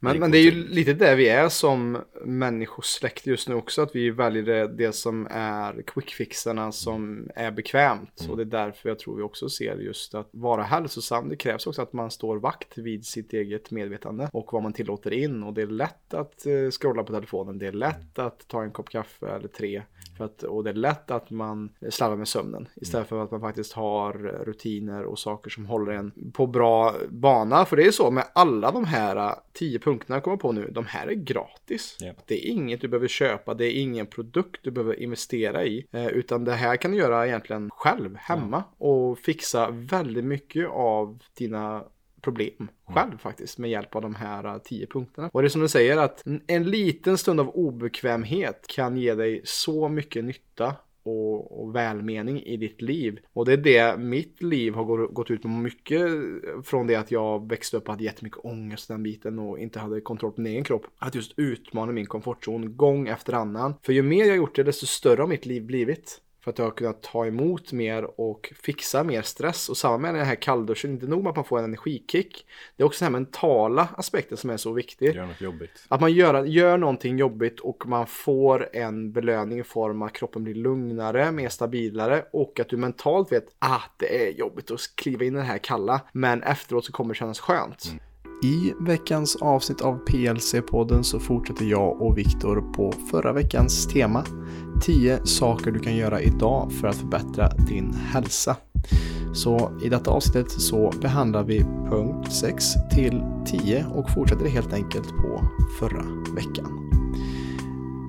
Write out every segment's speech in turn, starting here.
Men, men det är ju lite där vi är som människosläkt just nu också. Att vi väljer det, det som är quickfixarna som är bekvämt. Mm. Och det är därför jag tror vi också ser just att vara hälsosam. Det krävs också att man står vakt vid sitt eget medvetande och vad man tillåter in. Och det är lätt att uh, scrolla på telefonen. Det är lätt att ta en kopp kaffe eller tre. För att, och det är lätt att man slarvar med sömnen. Istället för att man faktiskt har rutiner och saker som håller en på bra bana. För det är så med alla de här tio punkterna jag kommer på nu, de här är gratis. Yeah. Det är inget du behöver köpa, det är ingen produkt du behöver investera i. Eh, utan det här kan du göra egentligen själv hemma yeah. och fixa väldigt mycket av dina problem mm. själv faktiskt med hjälp av de här uh, tio punkterna. Och det är som du säger att en liten stund av obekvämhet kan ge dig så mycket nytta och, och, välmening i ditt liv. Och det är det mitt liv har gått ut på mycket från det att jag växte upp och hade jättemycket ångest den biten och inte hade kontroll på min egen kropp. Att just utmana min komfortzon gång efter annan. För ju mer jag gjort det desto större har mitt liv blivit. För att jag har kunnat ta emot mer och fixa mer stress. Och samma med den här kallduschen, inte nog med att man får en energikick. Det är också den här mentala aspekten som är så viktig. Gör något jobbigt. Att man gör, gör någonting jobbigt och man får en belöning i form av att kroppen blir lugnare, mer stabilare och att du mentalt vet att ah, det är jobbigt att kliva in i det här kalla. Men efteråt så kommer det kännas skönt. Mm. I veckans avsnitt av PLC-podden så fortsätter jag och Viktor på förra veckans tema. 10 saker du kan göra idag för att förbättra din hälsa. Så i detta avsnittet så behandlar vi punkt 6 till 10 och fortsätter helt enkelt på förra veckan.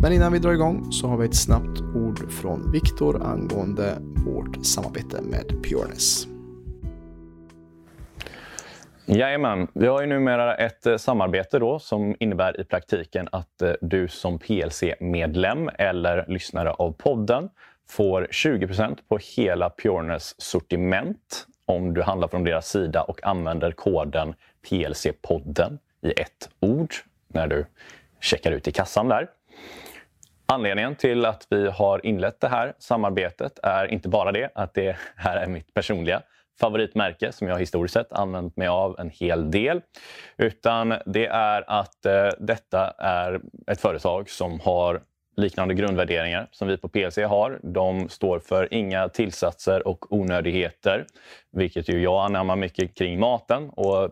Men innan vi drar igång så har vi ett snabbt ord från Viktor angående vårt samarbete med Pureness. Jajamän, vi har ju numera ett eh, samarbete då som innebär i praktiken att eh, du som PLC-medlem eller lyssnare av podden får 20% på hela Pureness sortiment om du handlar från deras sida och använder koden PLC-podden i ett ord när du checkar ut i kassan där. Anledningen till att vi har inlett det här samarbetet är inte bara det att det här är mitt personliga favoritmärke som jag historiskt sett använt mig av en hel del. Utan det är att eh, detta är ett företag som har liknande grundvärderingar som vi på PLC har. De står för inga tillsatser och onödigheter, vilket ju jag anammar mycket kring maten. Och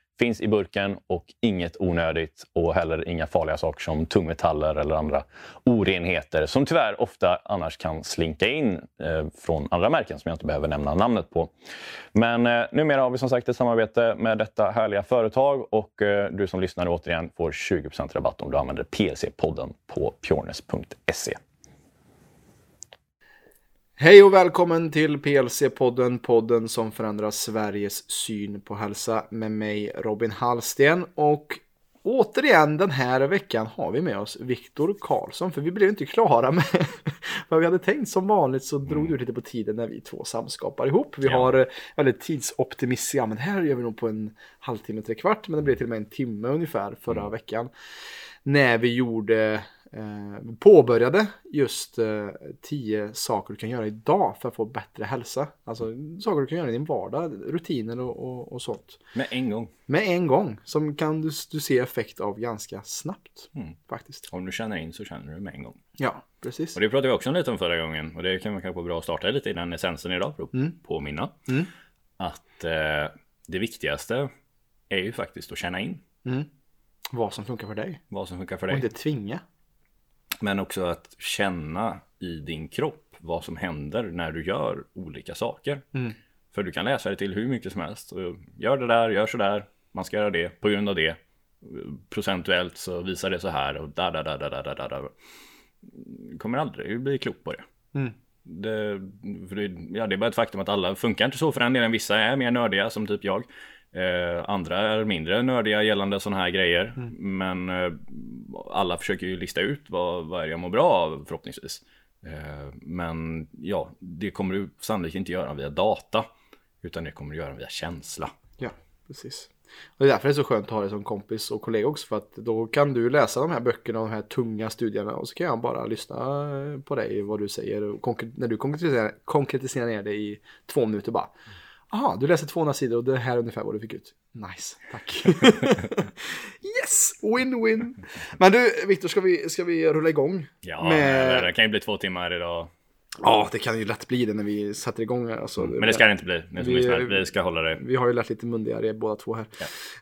finns i burken och inget onödigt och heller inga farliga saker som tungmetaller eller andra orenheter som tyvärr ofta annars kan slinka in eh, från andra märken som jag inte behöver nämna namnet på. Men eh, numera har vi som sagt ett samarbete med detta härliga företag och eh, du som lyssnar återigen får 20 rabatt om du använder PLC-podden på pureness.se. Hej och välkommen till PLC-podden, podden som förändrar Sveriges syn på hälsa med mig Robin Hallsten. Och återigen den här veckan har vi med oss Viktor Karlsson, för vi blev inte klara med vad vi hade tänkt. Som vanligt så drog mm. det lite på tiden när vi två samskapar ihop. Vi ja. har eh, väldigt tidsoptimistiska, men här gör vi nog på en halvtimme, tre kvart, men det blev till och med en timme ungefär förra mm. veckan. När vi gjorde eh, påbörjade just eh, tio saker du kan göra idag för att få bättre hälsa. Alltså saker du kan göra i din vardag, rutiner och, och, och sånt. Med en gång. Med en gång. Som kan du, du se effekt av ganska snabbt. Mm. Faktiskt. Om du känner in så känner du med en gång. Ja, precis. Och det pratade vi också lite om förra gången. Och det kan man kanske vara bra att starta lite i den essensen idag för att mm. påminna. Mm. Att eh, det viktigaste är ju faktiskt att känna in. Mm. Vad som funkar för dig. Vad som funkar för dig. Och inte tvinga. Men också att känna i din kropp vad som händer när du gör olika saker. Mm. För du kan läsa dig till hur mycket som helst. Gör det där, gör så där. Man ska göra det på grund av det. Procentuellt så visar det så här och där, där, där, där, där, där, där. Kommer aldrig bli klok på det. Mm. Det, det, ja, det är bara ett faktum att alla funkar inte så för den delen. Vissa är mer nördiga som typ jag. Eh, andra är mindre nördiga gällande sådana här grejer. Mm. Men eh, alla försöker ju lista ut vad, vad är det jag mår bra av förhoppningsvis. Eh, men ja, det kommer du sannolikt inte göra via data. Utan det kommer du göra via känsla. Ja, precis. Och det är därför det är så skönt att ha dig som kompis och kollega också. För att då kan du läsa de här böckerna och de här tunga studierna. Och så kan jag bara lyssna på dig, vad du säger. Och när du konkretiserar, konkretiserar ner det i två minuter bara. Jaha, du läser 200 sidor och det här är ungefär vad du fick ut. Nice, tack. yes, win-win. Men du, Viktor, ska vi, ska vi rulla igång? Ja, med... det kan ju bli två timmar idag. Ja, det kan ju lätt bli det när vi sätter igång. Alltså, men det ska det inte bli. Vi, vi ska hålla det. Vi har ju lärt lite mundigare båda två här.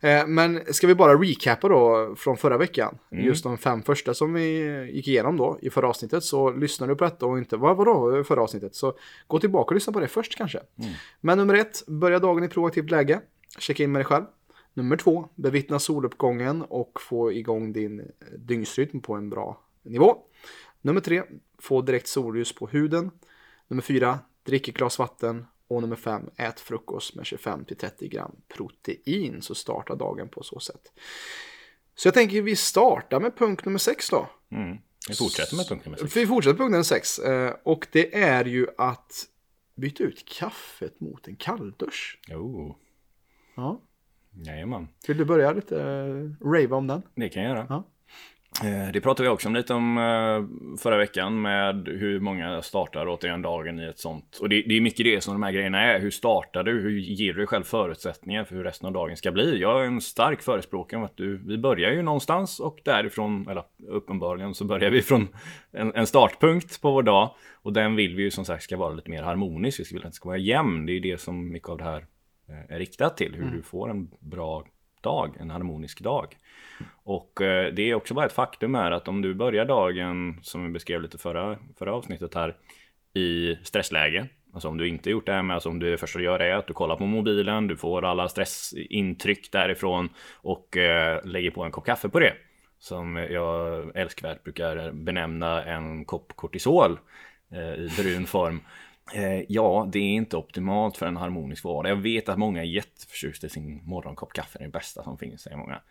Ja. Eh, men ska vi bara recapa då från förra veckan? Mm. Just de fem första som vi gick igenom då i förra avsnittet. Så lyssnar du på detta och inte, vad vadå förra avsnittet? Så gå tillbaka och lyssna på det först kanske. Mm. Men nummer ett, börja dagen i proaktivt läge. Checka in med dig själv. Nummer två, bevittna soluppgången och få igång din dygnsrytm på en bra nivå. Nummer tre, få direkt solljus på huden. Nummer fyra, drick ett glas vatten. Och nummer fem, ät frukost med 25-30 gram protein. Så starta dagen på så sätt. Så jag tänker vi startar med punkt nummer sex då. Mm. Vi fortsätter med punkt nummer sex. Vi fortsätter med punkt nummer sex. Eh, och det är ju att byta ut kaffet mot en kalldusch. Oh. Ja. Jajamän. Vill du börja lite uh, rave om den? Det kan jag göra. Ja. Eh, det pratade vi också om lite om eh, förra veckan med hur många startar återigen dagen i ett sånt. Och det, det, är mycket det som de här grejerna är. Hur startar du? Hur ger du dig själv förutsättningar för hur resten av dagen ska bli? Jag är en stark förespråkare om att du, vi börjar ju någonstans och därifrån, eller uppenbarligen så börjar vi från en, en startpunkt på vår dag. Och den vill vi ju som sagt ska vara lite mer harmonisk. Vi vill att den ska vara jämn. Det är det som mycket av det här eh, är riktat till. Hur mm. du får en bra dag, en harmonisk dag. Och eh, det är också bara ett faktum här att om du börjar dagen, som vi beskrev lite förra, förra avsnittet här, i stressläge. Alltså om du inte gjort det här med, alltså om du det första du gör är att du kollar på mobilen, du får alla stressintryck därifrån och eh, lägger på en kopp kaffe på det. Som jag älskvärt brukar benämna en kopp kortisol eh, i brun form. Eh, ja, det är inte optimalt för en harmonisk vardag. Jag vet att många är jätteförtjusta i sin morgonkopp kaffe. Det är det bästa som finns, säger många.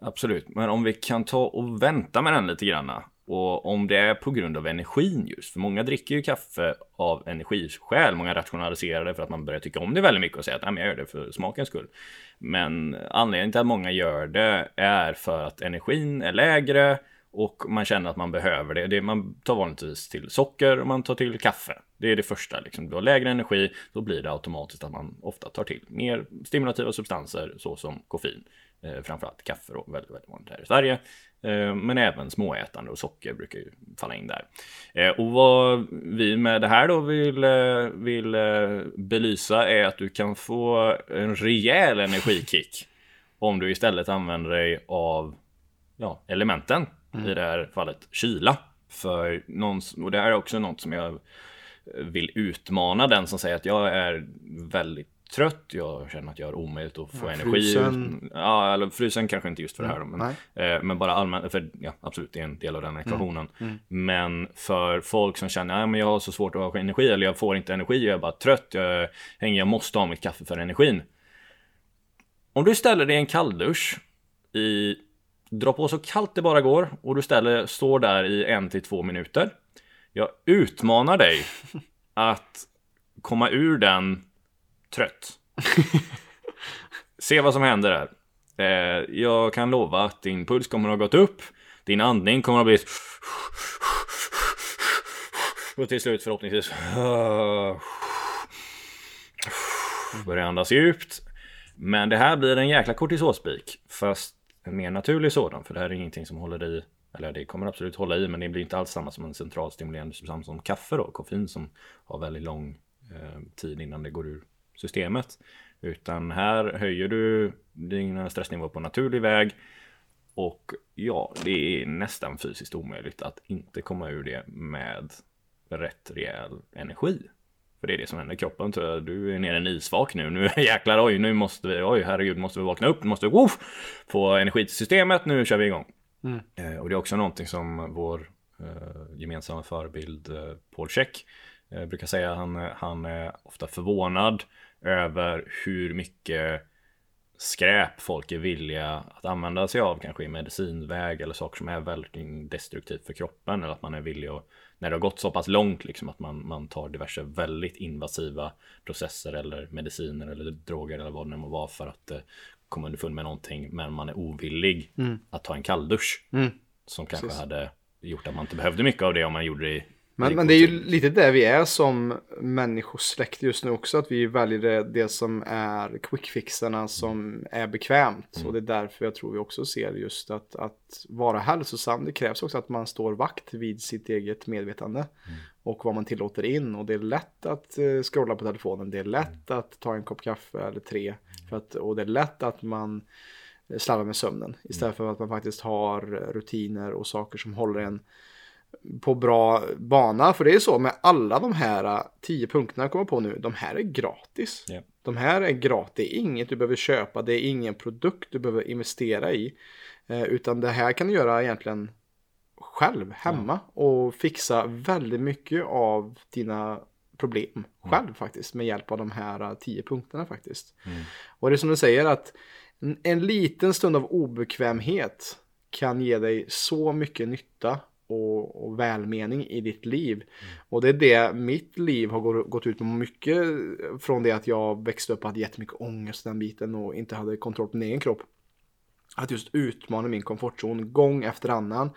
Absolut, men om vi kan ta och vänta med den lite granna. Och om det är på grund av energin just, för många dricker ju kaffe av energiskäl. Många rationaliserar det för att man börjar tycka om det väldigt mycket och säger att Nej, men jag gör det för smakens skull. Men anledningen till att många gör det är för att energin är lägre och man känner att man behöver det. det man tar vanligtvis till socker och man tar till kaffe. Det är det första. Liksom. Du har lägre energi, då blir det automatiskt att man ofta tar till mer stimulativa substanser såsom koffein. Eh, framförallt kaffe då, väldigt, väldigt vanligt här i Sverige. Eh, men även småätande och socker brukar ju falla in där. Eh, och vad vi med det här då vill, eh, vill eh, belysa är att du kan få en rejäl energikick om du istället använder dig av ja, elementen Mm. I det här fallet kyla. För någon, och det här är också något som jag vill utmana den som säger att jag är väldigt trött, jag känner att jag har omöjligt att få ja, energi. Frysen. Ja, eller frysen kanske inte just för det här mm, men, eh, men bara allmänt, för ja, absolut, det är en del av den mm, ekvationen. Mm. Men för folk som känner att jag har så svårt att ha energi eller jag får inte energi, jag är bara trött, jag, hänger, jag måste ha mitt kaffe för energin. Om du ställer dig i en kalldusch i Dra på så kallt det bara går och du ställer, står där i en till två minuter. Jag utmanar dig att komma ur den trött. Se vad som händer här. Eh, jag kan lova att din puls kommer att ha gått upp. Din andning kommer att bli... Och till slut förhoppningsvis... Börja andas djupt. Men det här blir en jäkla kortisolspik. Fast en mer naturlig sådan. För det här är ingenting som håller i, eller det kommer absolut hålla i, men det blir inte alls samma som en centralstimulerande substans som kaffe då, koffein som har väldigt lång eh, tid innan det går ur systemet. Utan här höjer du dina stressnivåer på naturlig väg. Och ja, det är nästan fysiskt omöjligt att inte komma ur det med rätt rejäl energi. För det är det som händer i kroppen. Så du är nere i en isvak nu. Nu jäklar, oj, nu måste vi, oj, herregud, måste vi vakna upp, måste vi, woof, få energisystemet, nu kör vi igång. Mm. Eh, och det är också någonting som vår eh, gemensamma förebild eh, Paul Check eh, brukar säga. Han, han är ofta förvånad över hur mycket skräp folk är villiga att använda sig av kanske i medicinväg eller saker som är väldigt destruktivt för kroppen eller att man är villig att när det har gått så pass långt liksom att man, man tar diverse väldigt invasiva processer eller mediciner eller droger eller vad det nu må vara för att eh, komma underfund med någonting men man är ovillig Mm. att ta en kalldusch Mm. som kanske Precis. hade gjort att man inte behövde mycket av det om man gjorde det i Men, men det är ju lite där vi är som människosläkt just nu också. Att vi väljer det, det som är quickfixarna som är bekvämt. Mm. Och det är därför jag tror vi också ser just att, att vara hälsosam. Det krävs också att man står vakt vid sitt eget medvetande. Mm. Och vad man tillåter in. Och det är lätt att eh, scrolla på telefonen. Det är lätt att ta en kopp kaffe eller tre. För att, och det är lätt att man slarvar med sömnen. Istället för att man faktiskt har rutiner och saker som håller en på bra bana. För det är så med alla de här eh, tio punkterna jag kommer på nu. De här är gratis. Ja. De här är gratis. Det är inget du behöver köpa. Det är ingen produkt du behöver investera i. Eh, utan det här kan du göra egentligen själv hemma. Och fixa väldigt mycket av dina problem själv faktiskt. Med hjälp av de här eh, tio punkterna faktiskt. Mm. Och det är som du säger att en, en liten stund av obekvämhet kan ge dig så mycket nytta och, och välmening i ditt liv. Och det är det mitt liv har gå- gått ut på mycket från det att jag växte upp och hade jättemycket ångest den biten och inte hade kontroll på min egen kropp. Att just utmana min komfortzon gång efter annan.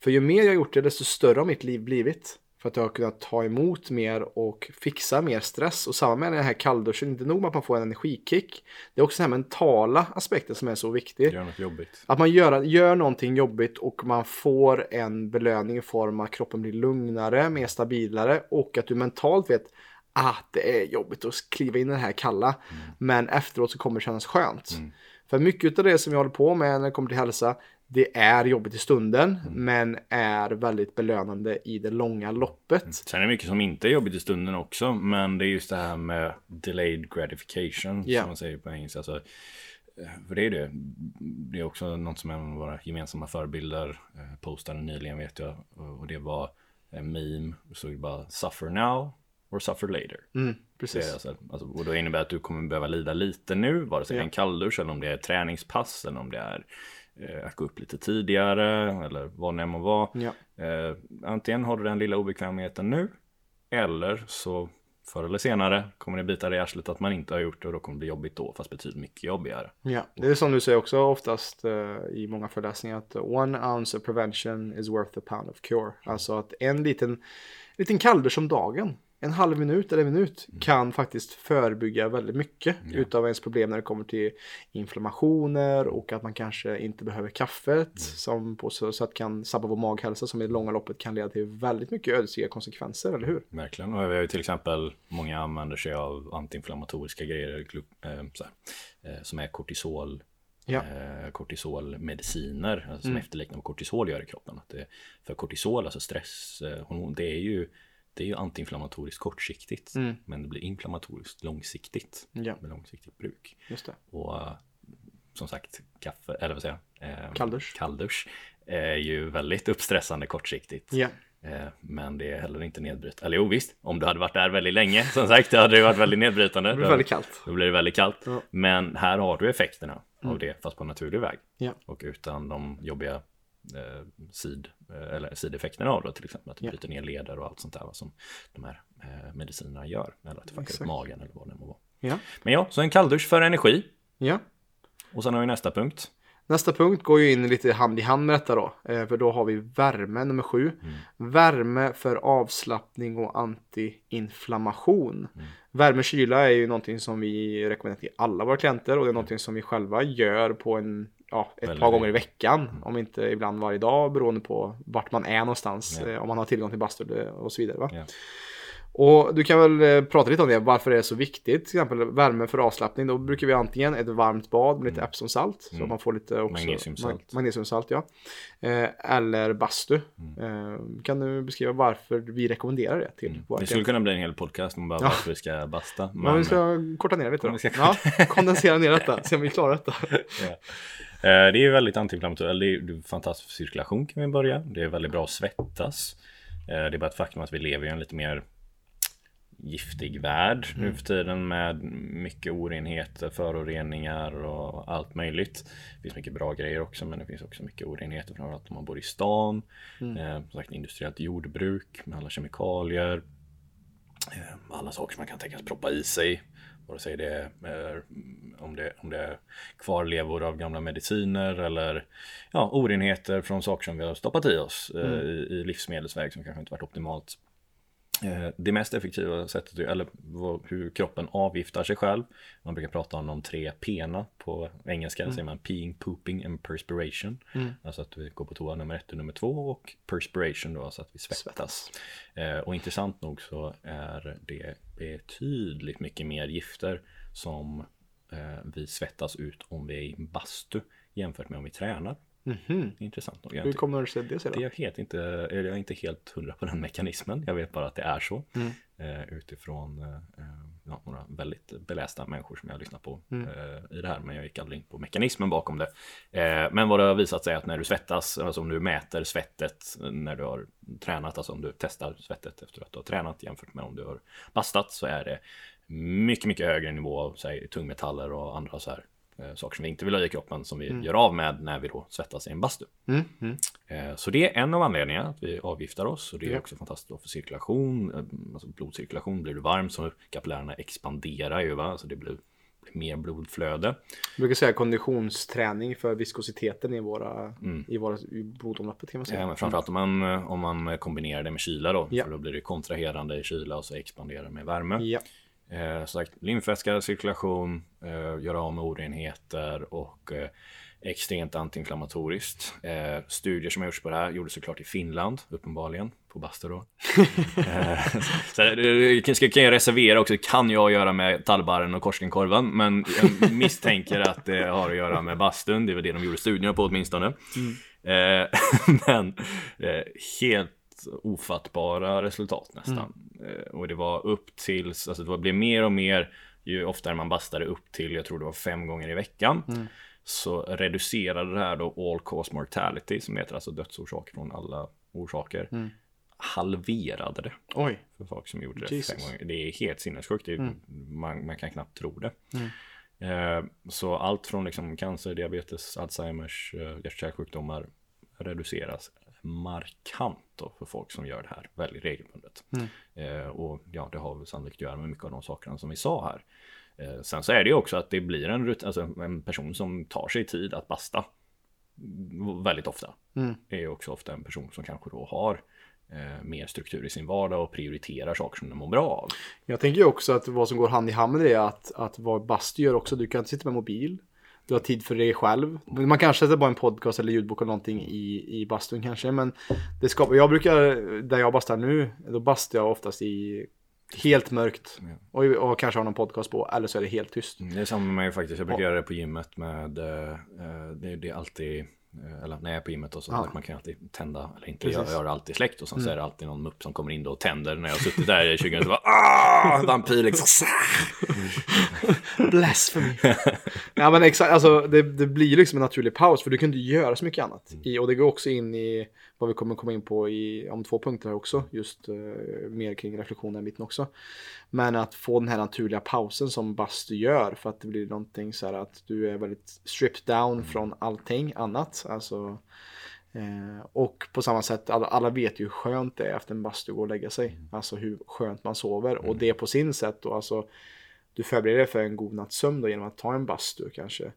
För ju mer jag gjort det desto större har mitt liv blivit. För att jag har kunnat ta emot mer och fixa mer stress. Och samma med den här kallduschen, inte nog med att man får en energikick. Det är också den här mentala aspekten som är så viktig. Gör något jobbigt. Att man gör, gör någonting jobbigt och man får en belöning i form av att kroppen blir lugnare, mer stabilare och att du mentalt vet att det är jobbigt att kliva in i det här kalla. Men efteråt så kommer det kännas skönt. Mm. För mycket av det som vi håller på med när det kommer till hälsa, det är jobbigt i stunden men är väldigt belönande i det långa loppet. Sen är det mycket som inte är jobbigt i stunden också. Men det är just det här med delayed gratification. Ja. Som man säger på engelska. Alltså, eh, för det är det. Det är också något som en av våra gemensamma förebilder eh, postade nyligen vet jag. Och och det var en meme. Så det bara suffer now or suffer later. Mm, Precis. alltså, alltså, och då innebär det att du kommer behöva lida lite nu, vare sig det är en kalldusch eller om det är träningspass eller om det är eh, att gå upp lite tidigare eller vad det än må vara. Ja. Eh, antingen har du den lilla obekvämligheten nu eller så förr eller senare kommer det bita dig i arslet att man inte har gjort det och då kommer det bli jobbigt då, fast betydligt mycket jobbigare. Ja, det är som du säger också oftast eh, i många föreläsningar att one ounce of prevention is worth a pound of cure. Alltså att en liten, liten kalldusch om dagen, en halv minut eller en minut kan faktiskt förebygga väldigt mycket utav ens problem när det kommer till inflammationer och att man kanske inte behöver kaffet som på så sätt kan sabba vår maghälsa som i det långa loppet kan leda till väldigt mycket ödesdigra konsekvenser, eller hur? Verkligen. Och vi har ju till exempel, många använder sig av antiinflammatoriska grejer eh, så här, eh, som är kortisol. Ja. Eh, kortisolmediciner alltså, som efterliknar vad kortisol gör i kroppen. Att det, för kortisol, alltså stresshormon, det är ju det är ju antiinflammatoriskt kortsiktigt, Mm. men det blir inflammatoriskt långsiktigt Ja, med långsiktigt bruk. just det. Och eh, som sagt, kaffe, eller vad säger jag? Eh, Kalldusch. Kalldusch är ju väldigt uppstressande kortsiktigt. Eh, Men det är heller inte nedbrytande. Eller jo visst, om du hade varit där väldigt länge, som sagt, det hade det varit väldigt nedbrytande. det blir väldigt kallt. Då blir det väldigt kallt. Ja. Men här har du effekterna av det, fast på naturlig väg. Ja. Och utan de jobbiga eh, sid, eh, eller sideffekterna av det, till exempel att det bryter ner leder och allt sånt där som de här eh, medicinerna gör. Eller att det fuckar upp magen eller vad det må vara. Ja, Men ja, så en kalldusch för energi. ja. Och sen har vi nästa punkt. Nästa punkt går ju in lite hand i hand med detta då. Eh, för då har vi värme nummer sju. Värme för avslappning och antiinflammation. Värme kyla är ju någonting som vi rekommenderar till alla våra klienter och det är någonting som vi själva gör på en Ja, ett Väldigt par gånger i veckan, om inte ibland varje dag beroende på vart man är någonstans, Ja. eh, om man har tillgång till bastu och så vidare. Va? Ja. Och du kan väl eh, prata lite om det, varför det är så viktigt. Till exempel värme för avslappning. Då brukar vi antingen ett varmt bad med lite Epsomsalt. Så Mm. man får lite också Magnesiumsalt. mag- magnesiumsalt ja. Eh, eller bastu. Mm. Eh, kan du beskriva varför vi rekommenderar det till våra Det skulle kunna bli en hel podcast om bara Ja. varför vi ska basta. Men vi ska korta ner lite Om då. vi ska Ja, kondensera ner detta, se om vi klarar detta. Ja. Eh, Det är väldigt antiinflammatoriskt, det är fantastisk cirkulation kan vi börja. Det är väldigt bra att svettas. Eh, Det är bara ett faktum att vi lever i en lite mer giftig värld mm. nu för tiden med mycket orenheter, föroreningar och allt möjligt. Det finns mycket bra grejer också men det finns också mycket orenheter framförallt om man bor i stan. Mm. Eh, som sagt industriellt jordbruk med alla kemikalier. Eh, alla saker som man kan tänkas proppa i sig. Vare sig det är om det, om det är kvarlevor av gamla mediciner eller ja, orenheter från saker som vi har stoppat i oss eh, mm. i, i livsmedelsväg som kanske inte varit optimalt. Eh, det mest effektiva sättet, eller hur kroppen avgiftar sig själv. Man brukar prata om de tre P'na på engelska. Mm. säger man peeing, pooping and perspiration. Mm. Alltså att vi går på toa nummer ett och nummer två och perspiration då, alltså att vi svettas. svettas. Eh, och intressant nog så är det betydligt mycket mer gifter som eh, vi svettas ut om vi är i bastu jämfört med om vi tränar. Mm -hmm. Intressant nog. Hur kommer sig det sig då? Det är helt inte, jag är inte helt hundra på den mekanismen. Jag vet bara att det är så. Mm. Eh, utifrån eh, ja, några väldigt belästa människor som jag lyssnat på mm. eh, i det här. Men jag gick aldrig in på mekanismen bakom det. Eh, men vad det har visat sig är att när du svettas, alltså om du mäter svettet när du har tränat, alltså om du testar svettet efter att du har tränat jämfört med om du har bastat så är det mycket, mycket högre nivå av tungmetaller och andra så här Eh, saker som vi inte vill ha i kroppen som vi mm. gör av med när vi då svettas i en bastu. Mm. Mm. Eh, så det är en av anledningarna att vi avgiftar oss och det är också fantastiskt för cirkulation. Eh, alltså blodcirkulation, blir du varm så kapillärerna expanderar ju va, så det blir mer blodflöde. Jag brukar säga konditionsträning för viskositeten i våra, mm. i våra i blodomloppet. Kan man säga. Ja, men framförallt om man, om man kombinerar det med kyla då. Ja. För då blir det kontraherande i kyla och så expanderar med värme. Ja. Eh, sagt, lymfvätska, cirkulation, eh, göra av med orenheter och eh, extremt antiinflammatoriskt. Eh, studier som har gjorts på det här gjordes såklart i Finland, uppenbarligen, på bastu då. eh, så, det kan jag reservera också, kan jag göra med tallbarren och korskenkorven, men jag misstänker att det har att göra med bastun, det är väl det de gjorde studierna på åtminstone. Mm. Eh, men eh, helt ofattbara resultat nästan. Mm. Eh, och det var upp till, alltså det blev mer och mer ju oftare man bastade upp till, jag tror det var fem gånger i veckan. Mm. Så reducerade det här då all cause mortality som heter alltså dödsorsaker från alla orsaker. Mm. Halverade det. Oj. För folk som gjorde det Jesus. fem gånger. Det är helt sinnessjukt. Är, mm. man, man, kan knappt tro det. Mm. Eh, så allt från liksom cancer, diabetes, Alzheimers, eh, hjärt-kärlsjukdomar reduceras markant då för folk som gör det här väldigt regelbundet. Mm. Eh, och ja, det har väl sannolikt att göra med mycket av de sakerna som vi sa här. Eh, sen så är det ju också att det blir en, alltså en person som tar sig tid att basta väldigt ofta. Mm. är också ofta en person som kanske då har eh, mer struktur i sin vardag och prioriterar saker som de mår bra av. Jag tänker ju också att vad som går hand i hand med det är att, att vad bastu gör också, du kan inte sitta med mobil. Du har tid för dig själv. Man kanske sätter bara en podcast eller ljudbok eller någonting i, i bastun kanske. Men det skapar, jag brukar, där jag bastar nu, då bastar jag oftast i helt mörkt. Och, och kanske har någon podcast på, eller så är det helt tyst. Det är samma med mig faktiskt. Jag brukar och, göra det på gymmet med, uh, det, det är alltid Eh, eller när jag är på gymmet och så, ja. man kan alltid tända, eller inte, jag, jag har alltid släckt och sen mm. så är det alltid någon mupp som kommer in då och tänder när jag har suttit där i 20 minuter och bara ah, vampyr liksom. Blasphemy. ja men exakt, alltså det, det blir liksom en naturlig paus för du kan inte göra så mycket annat. Mm. I, och det går också in i vad vi kommer komma in på i, om två punkter här också, just uh, mer kring reflektionen biten också. Men att få den här naturliga pausen som bastu gör för att det blir någonting så här att du är väldigt stripped down mm. från allting annat. Alltså, eh, och på samma sätt, alla, alla, vet ju hur skönt det är efter en bastu gå och lägga sig. Mm. Alltså hur skönt man sover. Mm. Och det på sin sätt då, alltså du förbereder dig för en god natts sömn då genom att ta en bastu kanske.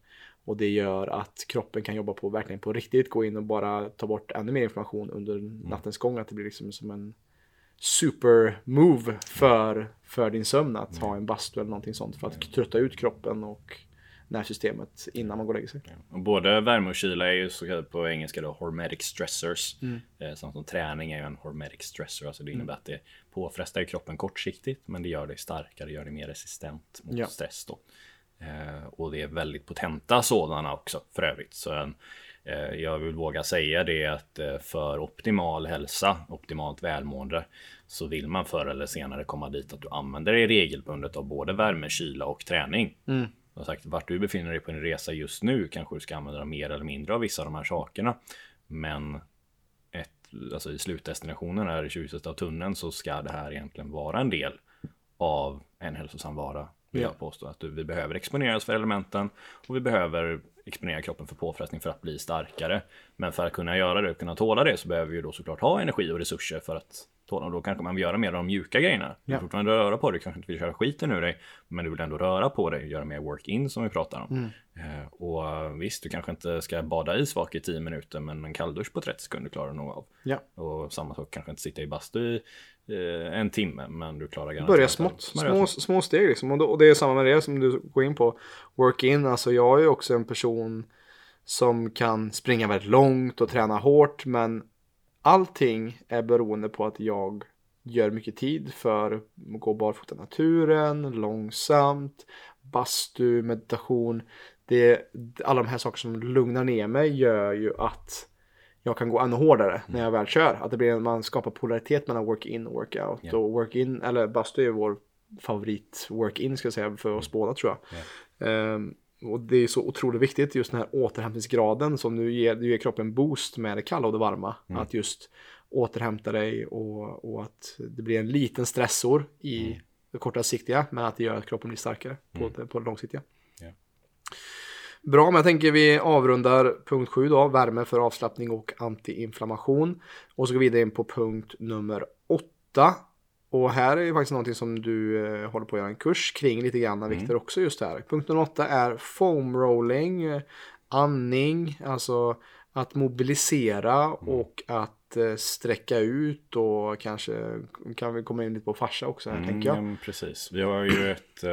Och det gör att kroppen kan jobba på verkligen på riktigt, gå in och bara ta bort ännu mer information under mm. nattens gång. Att det blir liksom som en super move för, för din sömn att ha en bastu eller någonting sånt för att trötta ut kroppen och nervsystemet innan man går och lägger sig. Både värme och kyla är ju så kallat på engelska då hormetic stressors. Mm. Eh, som träning är ju en hormetic stressor, alltså det innebär mm. att det påfrestar kroppen kortsiktigt men det gör dig starkare, gör dig mer resistent mot ja. stress då. Eh, och det är väldigt potenta sådana också för övrigt. Så eh, jag vill våga säga det att eh, för optimal hälsa, optimalt välmående, så vill man förr eller senare komma dit att du använder dig regelbundet av både värme, kyla och träning. Mm. Som sagt, vart du befinner dig på en resa just nu kanske du ska använda mer eller mindre av vissa av de här sakerna. Men ett, alltså i slutdestinationen här i ljuset av tunneln så ska det här egentligen vara en del av en hälsosam vara. Vill Ja. jag påstå att vi behöver exponera oss för elementen och vi behöver exponera kroppen för påfrestning för att bli starkare. Men för att kunna göra det och kunna tåla det så behöver vi ju då såklart ha energi och resurser för att tåla. Och då kanske man vill göra mer av de mjuka grejerna. Du Ja. vill fortfarande röra på dig, kanske inte vill köra skiten ur dig. Men du vill ändå röra på dig, göra mer work-in som vi pratar om. Mm. Eh, och eh, visst, du kanske inte ska bada i svak i 10 minuter, men en kalldusch på 30 sekunder klarar du nog av. Ja. Och samma sak, kanske inte sitta i bastu i eh, en timme, men du klarar garanterat Börja smått, små, små steg liksom. Och, då, och det är samma med det som du går in på. Work-in, alltså jag är ju också en person som kan springa väldigt långt och träna hårt. Men allting är beroende på att jag gör mycket tid för att gå barfota i naturen, långsamt, bastu, meditation. Det, alla de här sakerna som lugnar ner mig gör ju att jag kan gå ännu hårdare när jag väl kör. Att det blir, man skapar polaritet mellan work-in och workout. Ja. Och work-in, eller bastu är vår favorit work-in ska jag säga för oss båda tror jag. Ehm, och det är så otroligt viktigt just den här återhämtningsgraden som du ger, du ger kroppen boost med det kalla och det varma. Att just återhämta dig och, och att det blir en liten stressor i det kortsiktiga men att det gör att kroppen blir starkare på, det, på det långsiktiga. Ja. Bra, men jag tänker vi avrundar punkt 7 då, värme för avslappning och antiinflammation. Och så går vi vidare in på punkt nummer 8. Och här är ju faktiskt någonting som du eh, håller på att göra en kurs kring lite grann, Viktor, också just här. Punkt nummer 8 är foam rolling, eh, andning, alltså att mobilisera och att eh, sträcka ut och kanske kan vi komma in lite på fascia också här, tänker jag. Mm, precis. Vi har ju ett...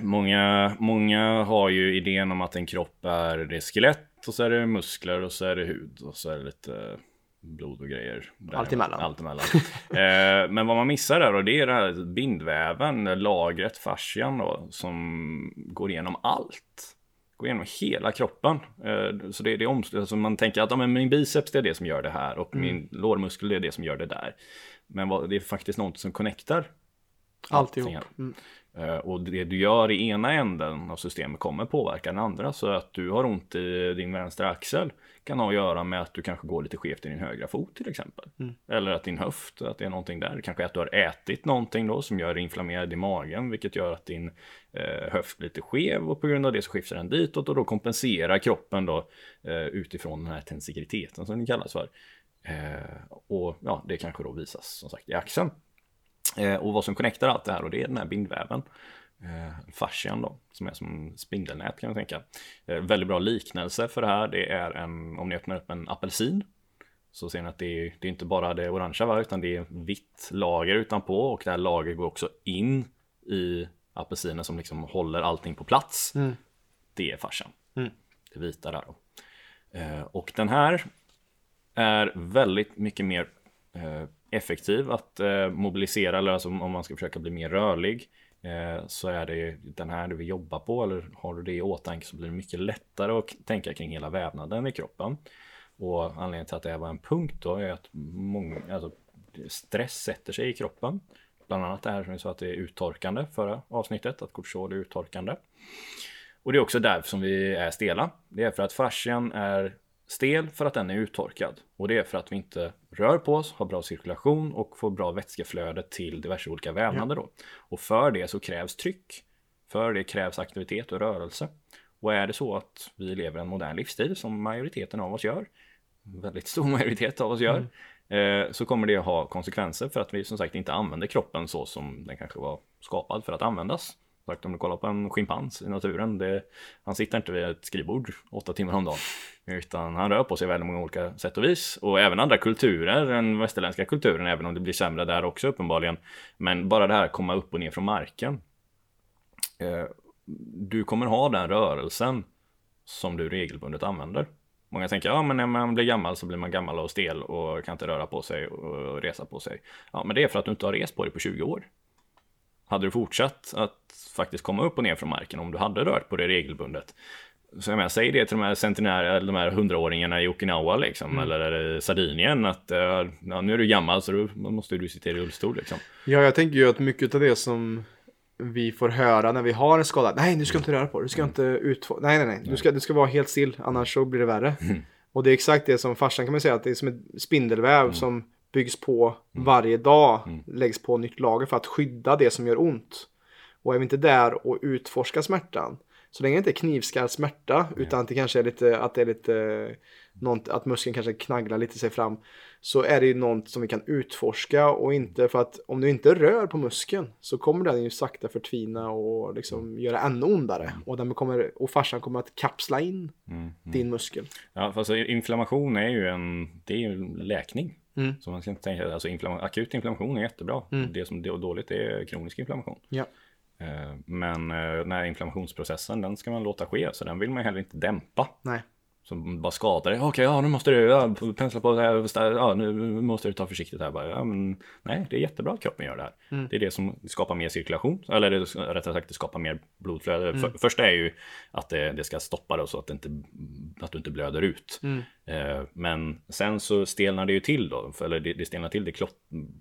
Många, många har ju idén om att en kropp är det är skelett och så är det muskler och så är det hud och så är det lite blod och grejer. Allt emellan. Allt emellan. eh, men vad man missar där och det är det här bindväven, lagret, fascian då, som går igenom allt. Går igenom hela kroppen. Eh, så det, det är omslut, alltså man tänker att ja, men min biceps det är det som gör det här och min lårmuskel det är det som gör det där. Men vad, det är faktiskt något som connectar Alltihop. Mm. Eh, Och det du gör i ena änden av systemet kommer påverka den andra. Så att du har ont i din vänstra axel kan ha att göra med att du kanske går lite skevt i din högra fot till exempel. Eller att din höft, att det är någonting där. Kanske att du har ätit någonting då som gör dig inflammerad i magen. Vilket gör att din eh, höft blir lite skev och på grund av det så skiftar den ditåt och då kompenserar kroppen då eh, utifrån den här tensikaliteten som det kallas för. Eh, och ja, det kanske då visas som sagt i axeln. Eh, och vad som connectar allt det här och det är den här bindväven. Eh, fascian då, som är som spindelnät kan man tänka. Eh, väldigt bra liknelse för det här, det är en, om ni öppnar upp en apelsin. Så ser ni att det är, det är inte bara det orangea va, utan det är vitt lager utanpå och det här lagret går också in i apelsinen som liksom håller allting på plats. Mm. Det är fascian. Mm. Det vita där då. Eh, och den här är väldigt mycket mer eh, effektiv att eh, mobilisera, eller alltså om man ska försöka bli mer rörlig. Eh, så är det den här du vill jobba på, eller har du det i åtanke så blir det mycket lättare att tänka kring hela vävnaden i kroppen. Och anledningen till att det här var en punkt då är att många, alltså, stress sätter sig i kroppen. Bland annat det här som vi sa att det är uttorkande förra avsnittet, att kortisol är uttorkande. Och det är också därför som vi är stela. Det är för att fascian är stel för att den är uttorkad. Och det är för att vi inte rör på oss, har bra cirkulation och får bra vätskeflöde till diverse olika vävnader då. Och för det så krävs tryck. För det krävs aktivitet och rörelse. Och är det så att vi lever en modern livsstil som majoriteten av oss gör, väldigt stor majoritet av oss gör, eh, så kommer det att ha konsekvenser för att vi som sagt inte använder kroppen så som den kanske var skapad för att användas. Sagt, om du kollar på en schimpans i naturen, det, han sitter inte vid ett skrivbord åtta timmar om dagen. Utan han rör på sig väldigt många olika sätt och vis. Och även andra kulturer, den västerländska kulturen, även om det blir sämre där också uppenbarligen. Men bara det här att komma upp och ner från marken. Eh, du kommer ha den rörelsen som du regelbundet använder. Många tänker, ja men när man blir gammal så blir man gammal och stel och kan inte röra på sig och resa på sig. Ja men det är för att du inte har rest på dig på 20 år. Hade du fortsatt att faktiskt komma upp och ner från marken om du hade rört på dig regelbundet. Så jag menar, säg det till de här centenära, eller de här hundraåringarna i Okinawa liksom, eller Sardinien att eh, ja, nu är du gammal så då måste du sitta i rullstol liksom. Ja, jag tänker ju att mycket av det som vi får höra när vi har en skada. Nej, du ska inte röra på. Du ska inte utfå... Nej, nej, nej. Du ska, du ska vara helt still. Annars så blir det värre. Och det är exakt det som farsan kan man säga att det är som en spindelväv som byggs på varje dag, läggs på nytt lager för att skydda det som gör ont. Och är vi inte där och utforskar smärtan, så länge det inte är knivskarp smärta, utan att det kanske är lite, att det är lite, något, att muskeln kanske knaggar lite sig fram, så är det ju något som vi kan utforska och inte för att om du inte rör på muskeln så kommer den ju sakta förtvina och liksom göra ännu ondare. Och, den kommer, och farsan kommer att kapsla in din muskel. Ja, fast inflammation är ju en, det är ju en läkning. Mm. Så man ska inte tänka, alltså inflammation, akut inflammation är jättebra. Det som är dåligt är kronisk inflammation. Ja. Eh, Men eh, den här inflammationsprocessen den ska man låta ske så den vill man heller inte dämpa. Nej. Som bara skadar dig. Okej, ja nu måste du ja, pensla på det här. Ja, nu måste du ta försiktigt här. Bara, ja, men, nej, det är jättebra att kroppen gör det här. Det är det som skapar mer cirkulation. Eller det, rättare sagt, det skapar mer blodflöde. För, första är ju att det, det ska stoppa det så att, det inte, att du inte blöder ut. Eh, men sen så stelnar det ju till då. För, eller det, det stelnar till, det klott,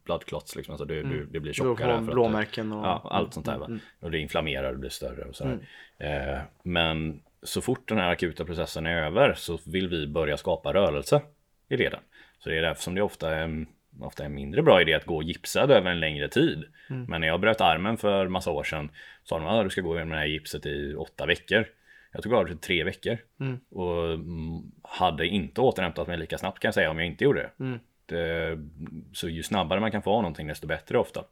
blood clots liksom. Alltså det, du, det blir tjockare. blåmärken och... Ja, allt sånt där. Va? Och det inflammerar och blir större och sådär. Eh, men så fort den här akuta processen är över så vill vi börja skapa rörelse i leden. Så det är därför som det ofta är, ofta är en mindre bra idé att gå gipsad över en längre tid. Men när jag bröt armen för massa år sedan sa de att du ska gå med det här gipset i åtta veckor. Jag tog av det tre veckor och mm, hade inte återhämtat mig lika snabbt kan jag säga om jag inte gjorde det. det. Så ju snabbare man kan få någonting desto bättre ofta.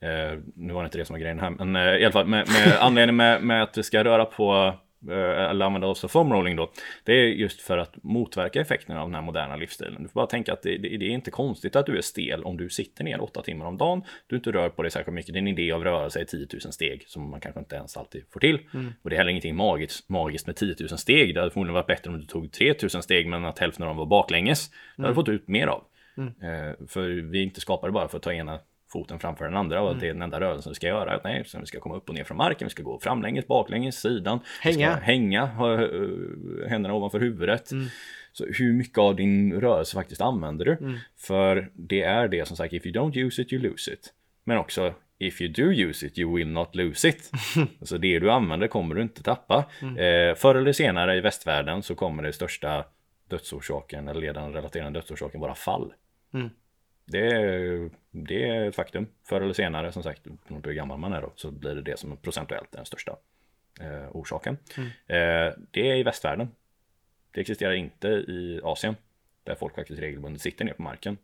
Eh, nu var det inte det som var grejen här, men eh, i alla fall med, med anledningen med, med att vi ska röra på eller använda oss av foam då. Det är just för att motverka effekterna av den här moderna livsstilen. Du får bara tänka att det, det, det är inte konstigt att du är stel om du sitter ner åtta timmar om dagen. Du inte rör på dig särskilt mycket. Din idé av rörelse är 10 000 steg som man kanske inte ens alltid får till. Och det är heller ingenting magiskt, magiskt med 10 000 steg. Det hade förmodligen varit bättre om du tog 3 000 steg men att hälften av dem var baklänges. Det hade du fått ut mer av. Eh, för vi är inte skapade bara för att ta ena foten framför den andra och att det är den enda rörelsen vi ska göra. Nej, så vi ska komma upp och ner från marken, vi ska gå framlänges, baklänges, sidan. Hänga. hänga, ha eh, händerna ovanför huvudet. Så hur mycket av din rörelse faktiskt använder du? För det är det som sagt, if you don't use it, you lose it. Men också, if you do use it, you will not lose it. så det du använder kommer du inte tappa. Eh, förr eller senare i västvärlden så kommer det största dödsorsaken, eller ledande relaterade dödsorsaken vara fall. Det är, det är ett faktum. Förr eller senare, som sagt, beroende på hur gammal man är då, så blir det det som är procentuellt den största eh, orsaken. Eh, det är i västvärlden. Det existerar inte i Asien, där folk faktiskt regelbundet sitter ner på marken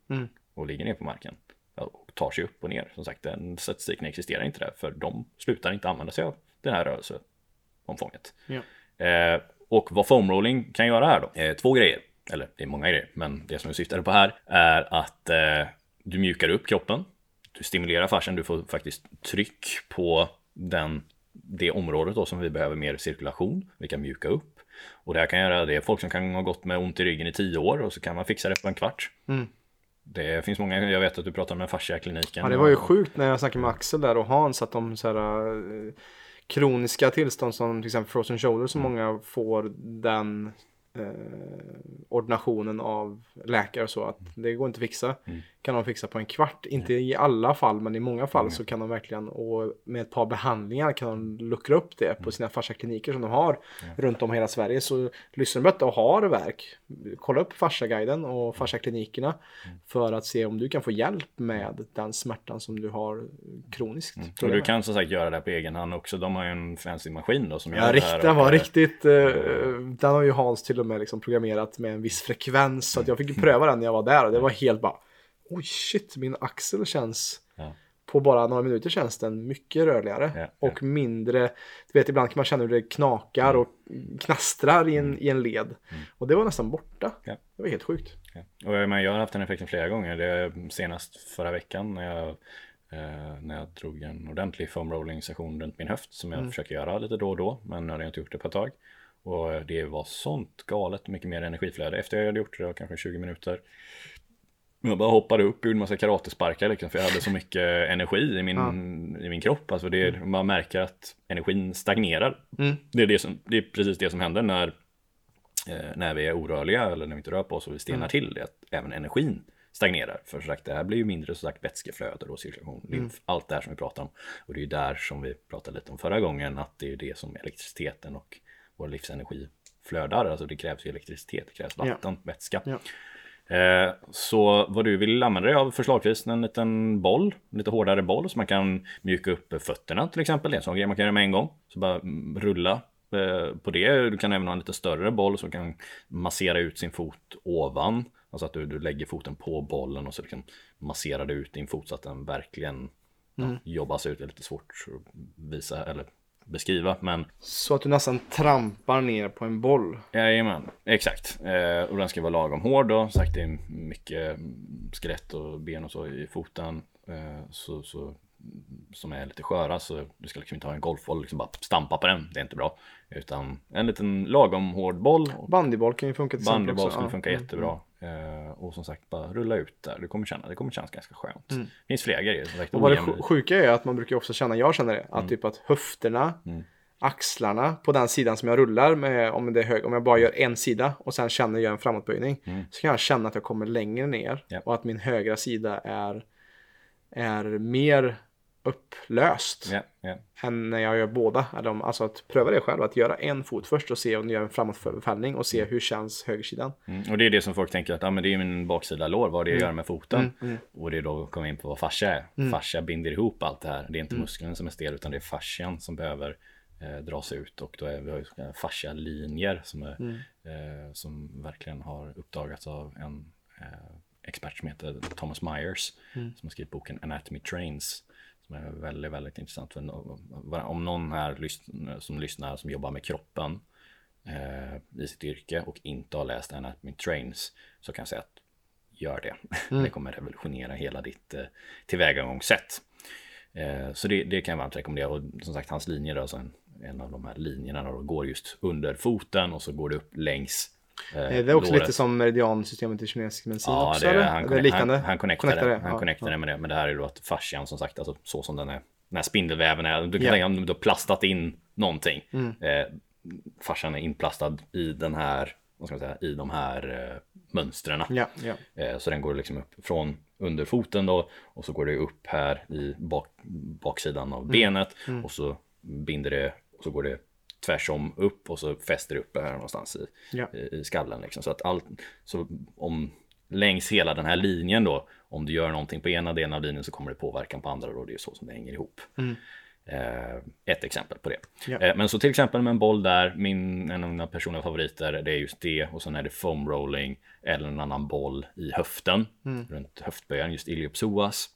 och ligger ner på marken och tar sig upp och ner. Som sagt, den statistiken existerar inte där, för de slutar inte använda sig av den här rörelseomfånget. Ja. Eh, och vad foamrolling kan göra här då? Eh, två grejer. Eller det är många grejer, men det som vi syftade på här är att eh, du mjukar upp kroppen. Du stimulerar fascian, du får faktiskt tryck på den, det området då som vi behöver mer cirkulation. Vi kan mjuka upp. Och det här kan göra det. Folk som kan ha gått med ont i ryggen i tio år och så kan man fixa det på en kvart. Det finns många, jag vet att du pratar med fasciakliniken. Ja, det var ju sjukt när jag snackade med Axel där och Hans att de så här, eh, kroniska tillstånd som till exempel frozen shoulder som många får den eh, ordinationen av läkare och så att det går inte att fixa. Kan de fixa på en kvart. Inte i alla fall men i många fall så kan de verkligen och med ett par behandlingar kan de luckra upp det på sina fasciakliniker som de har runt om hela Sverige. Så lyssnar du på detta och har värk, kolla upp fasciaguiden och fasciaklinikerna för att se om du kan få hjälp med den smärtan som du har kroniskt. Och problem du kan som sagt göra det på egen hand också. De har ju en fancy maskin då som gör Ja, det här. den var och, riktigt, eh, den har ju Hans till och med liksom programmerat med en viss frekvens. Så att jag fick ju pröva den när jag var där och det var helt bara, oj shit, min axel känns, Ja. på bara några minuter känns den mycket rörligare. Ja, och mindre, du vet ibland kan man känna hur det knakar och knastrar i en, i en led. Och det var nästan borta. Mm. Det var helt sjukt. Och jag, men jag har haft den effekten flera gånger. Det senast förra veckan när jag, eh, när jag drog en ordentlig foam rolling session runt min höft som jag försöker göra lite då och då. Men nu hade jag inte gjort det på ett tag. Och det var sånt galet mycket mer energiflöde. Efter jag hade gjort det, det var kanske 20 minuter. Jag bara hoppade upp gjorde en massa karatesparkar liksom, för jag hade så mycket energi i min, i min kropp. Alltså det, är- man märker att energin stagnerar. Det, är det, som, det är precis det som händer när eh, när vi är orörliga eller när vi inte rör på oss och vi stelnar till det, att även energin stagnerar. För sagt, det här blir ju mindre så sagt vätskeflöde och cirkulation, lymf, allt det här som vi pratar om. Och det är ju där som vi pratade lite om förra gången, att det är det som elektriciteten och vår livsenergi flödar. Alltså det krävs ju elektricitet, det krävs vatten, vätska. Ja. Eh, så vad du vill använda dig av förslagsvis en liten boll, en lite hårdare boll så man kan mjuka upp fötterna till exempel. Det är en sån grej man kan göra med en gång. Så bara mm, rulla eh, på det. Du kan även ha en lite större boll som kan massera ut sin fot ovan. Alltså att du, du lägger foten på bollen och så liksom masserar du ut din fot så att den verkligen mm. ja, jobbas ut. Det är lite svårt att visa eller beskriva. Men... Så att du nästan trampar ner på en boll? Jajamän, exakt. Eh, och den ska vara lagom hård då. Sagt det är mycket skelett och ben och så i foten. Eh, så, så, som är lite sköra så du ska liksom inte ha en golfboll och liksom bara stampa på den. Det är inte bra. Utan en liten lagom hård boll. Bandyboll kan ju funka till Bandyboll skulle funka mm. jättebra. Uh, och som sagt bara rulla ut där. Du kommer känna, det kommer kännas ganska skönt. Mm. Det finns flera grejer. Som sagt, och vad det sjuka är att man brukar också känna, jag känner det, att mm. typ att höfterna, mm. axlarna på den sidan som jag rullar med, om det är hög, om jag bara gör en sida och sen känner jag en framåtböjning. Mm. Så kan jag känna att jag kommer längre ner yep. och att min högra sida är, är mer upplöst yeah, yeah. än när jag gör båda. Alltså att pröva det själv, att göra en fot först och se om du gör en framåtfällning och se mm. hur känns högersidan. Mm. Och det är det som folk tänker att ah, men det är min baksida lår, vad det mm. gör med foten. Mm, mm. Och det är då kommer in på vad fascia är. Mm. Fascia binder ihop allt det här. Det är inte muskeln som är stel utan det är fascian som behöver eh, dras ut och då är vi har fascia-linjer som, är, eh, som verkligen har uppdagats av en eh, expert som heter Thomas Myers som har skrivit boken Anatomy Trains som är väldigt, väldigt intressant. För om någon här som lyssnar som jobbar med kroppen eh, i sitt yrke och inte har läst Anatomy Trains så kan jag säga att gör det. Mm. Det kommer revolutionera hela ditt eh, tillvägagångssätt. Eh, så det, det kan jag varmt rekommendera. Och som sagt, hans linjer, då, alltså en, en av de här linjerna då, går just under foten och så går det upp längs det är också låret. lite som meridiansystemet i kinesisk medicin ja, också? Det, eller? Han, det liknande? Han, han connectade, det. Han ja, connectade ja. med det. Men det här är då att fascian som sagt, alltså så som den är, den här spindelväven är. Du kan yeah. tänka om du har plastat in någonting. Mm. Eh, fascian är inplastad i den här, vad ska man säga, i de här eh, mönstren. Ja, ja. Eh, så den går liksom upp från under foten då och så går det upp här i bak, baksidan av mm. benet mm. och så binder det och så går det tvärsom upp och så fäster upp det här någonstans i, ja. i, skallen. Liksom. Så att allt, så om längs hela den här linjen då, om du gör någonting på ena delen av linjen så kommer det påverkan på andra då, det är så som det hänger ihop. Mm. Eh, ett exempel på det. Ja. Eh, men så till exempel med en boll där, min, en av mina personliga favoriter, det är just det och sen är det foam rolling eller en annan boll i höften, mm. runt höftböjaren, just iliopsoas.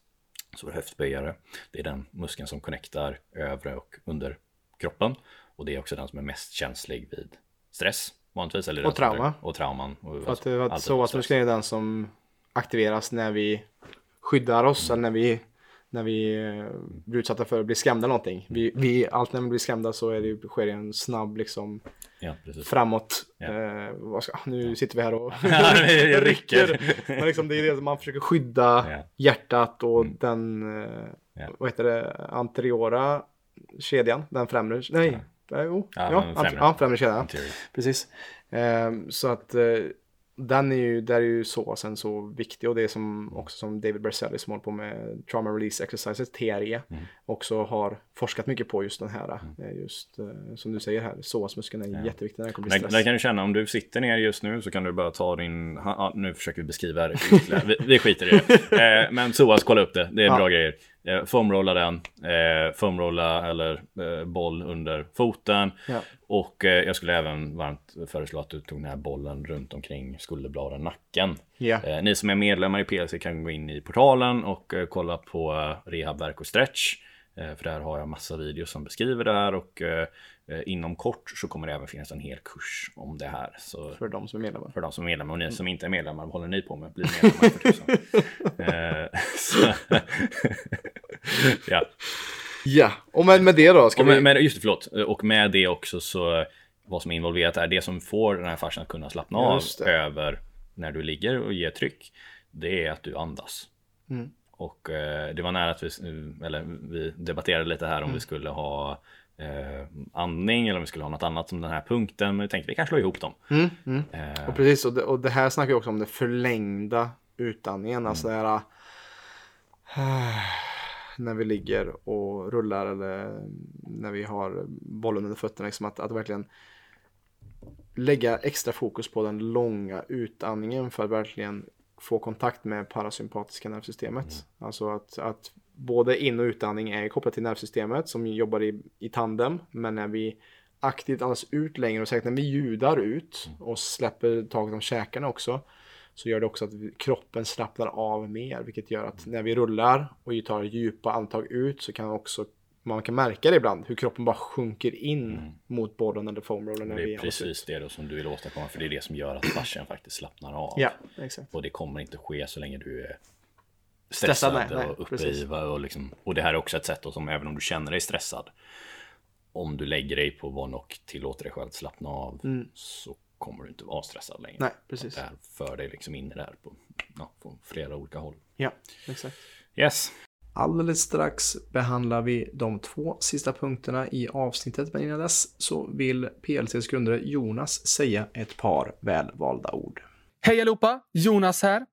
Så höftböjare, det är den muskeln som connectar övre och under kroppen. Och det är också den som är mest känslig vid stress vanligtvis. Eller och trauma. Och trauman. Och för att, för att psoasmuskeln är den som aktiveras när vi skyddar oss mm. eller när vi när vi eh, blir utsatta för att bli skrämda någonting. Vi, vi, allt när vi blir skrämda så är det, sker det en snabb liksom ja, framåt. Ja. Eh, ska, nu sitter vi här och rycker. Men liksom, det är det man försöker skydda ja. hjärtat och mm. den, eh, vad heter det, anteriora kedjan, den främre, nej, jo, ja, ja, främre, ja, främre kedja. Precis. Eh, så att eh, den är ju, där är ju såsen så viktig och det är som också som David Berselli som håller på med Trauma Release Exercises, TRE, mm. också har forskat mycket på just den här, mm. just uh, som du säger här, psoasmuskeln är ja. jätteviktig när det kommer till stress. Där kan du känna, om du sitter ner just nu så kan du bara ta din, ha, nu försöker vi beskriva det vi, vi skiter i det. Eh, men psoas, kolla upp det, det är ja. bra grejer. Eh, foamrolla den, eh, foamrolla eller eh, boll under foten. Ja. Och eh, jag skulle även varmt föreslå att du tog den här bollen runt omkring skulderbladen, nacken. Ja. Eh, ni som är medlemmar i PLC kan gå in i portalen och eh, kolla på eh, rehabverk och stretch. Eh, för där har jag massa videos som beskriver det här och inom kort så kommer det även finnas en hel kurs om det här. Så för de som är medlemmar? För de som är medlemmar och ni som inte är medlemmar, vad håller ni på med? Bli medlemmar för tusan. ja. Ja, och med, med det då? Ska med, vi... med, just det, förlåt. Och med det också så vad som är involverat är det som får den här fascian att kunna slappna av över när du ligger och ger tryck. Det är att du andas. Mm. Och eh, det var nära att vi, eller vi debatterade lite här om mm. vi skulle ha eh, andning eller om vi skulle ha något annat som den här punkten. Men vi tänkte vi kan slå ihop dem. Mm, mm. Eh. Och precis, och det, och det här snackar vi också om det förlängda utandningen. Alltså mm. det här när vi ligger och rullar eller när vi har bollen under fötterna. Liksom att, att verkligen lägga extra fokus på den långa utandningen för att verkligen få kontakt med parasympatiska nervsystemet. Mm. Alltså att, att både in och utandning är kopplat till nervsystemet som jobbar i, i tandem. Men när vi aktivt andas ut längre och säkert när vi ljudar ut och släpper taget om käkarna också så gör det också att kroppen slappnar av mer vilket gör att när vi rullar och tar djupa andetag ut så kan också man kan märka det ibland, hur kroppen bara sjunker in mm. mot bollen eller foamrollen. Det är precis det då som du vill åstadkomma, för det är det som gör att fascian faktiskt slappnar av. Ja, exakt. Och det kommer inte ske så länge du är stressad, stressad nej, och uppe precis. i. Och, liksom, och det här är också ett sätt då som även om du känner dig stressad, om du lägger dig på vad och tillåter dig själv att slappna av, mm. så kommer du inte vara stressad längre. Nej, precis. Det här för dig liksom in i det här på, ja, på flera olika håll. Ja, exakt. Yes. Alldeles strax behandlar vi de två sista punkterna i avsnittet, men innan dess så vill PLCs grundare Jonas säga ett par välvalda ord. Hej allihopa! Jonas här.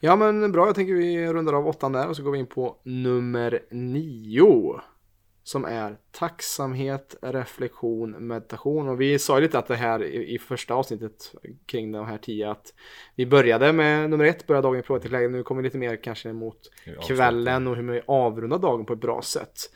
Ja men bra, jag tänker vi rundar av åttan där och så går vi in på nummer nio. Som är tacksamhet, reflektion, meditation. Och vi sa ju lite att det här i, i första avsnittet kring de här tio att vi började med nummer ett, börja dagen i läge. Nu kommer vi lite mer kanske mot kvällen och hur vi avrundar dagen på ett bra sätt.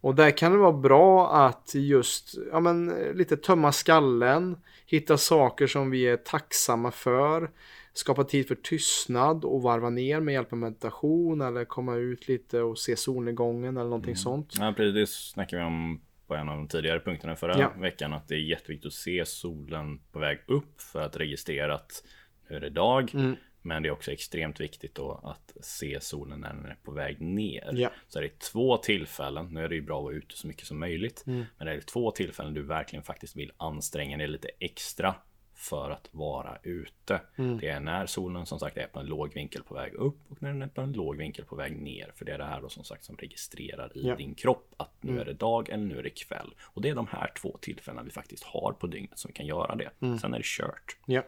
Och där kan det vara bra att just, ja men lite tömma skallen, hitta saker som vi är tacksamma för skapa tid för tystnad och varva ner med hjälp av meditation eller komma ut lite och se solnedgången eller någonting mm. sånt. Ja, precis. Det snackade vi om på en av de tidigare punkterna förra ja. veckan. Att det är jätteviktigt att se solen på väg upp för att registrera att nu är det dag. Mm. Men det är också extremt viktigt då att se solen när den är på väg ner. Ja. Så det är två tillfällen, nu är det ju bra att vara ute så mycket som möjligt. Mm. Men det är två tillfällen du verkligen faktiskt vill anstränga dig lite extra för att vara ute. Mm. Det är när solen som sagt är på en låg vinkel på väg upp och när den är på en låg vinkel på väg ner. För det är det här då som sagt som registrerar i ja. din kropp att nu mm. är det dag eller nu är det kväll. Och det är de här två tillfällena vi faktiskt har på dygnet som vi kan göra det. Mm. Sen är det kört. Ja.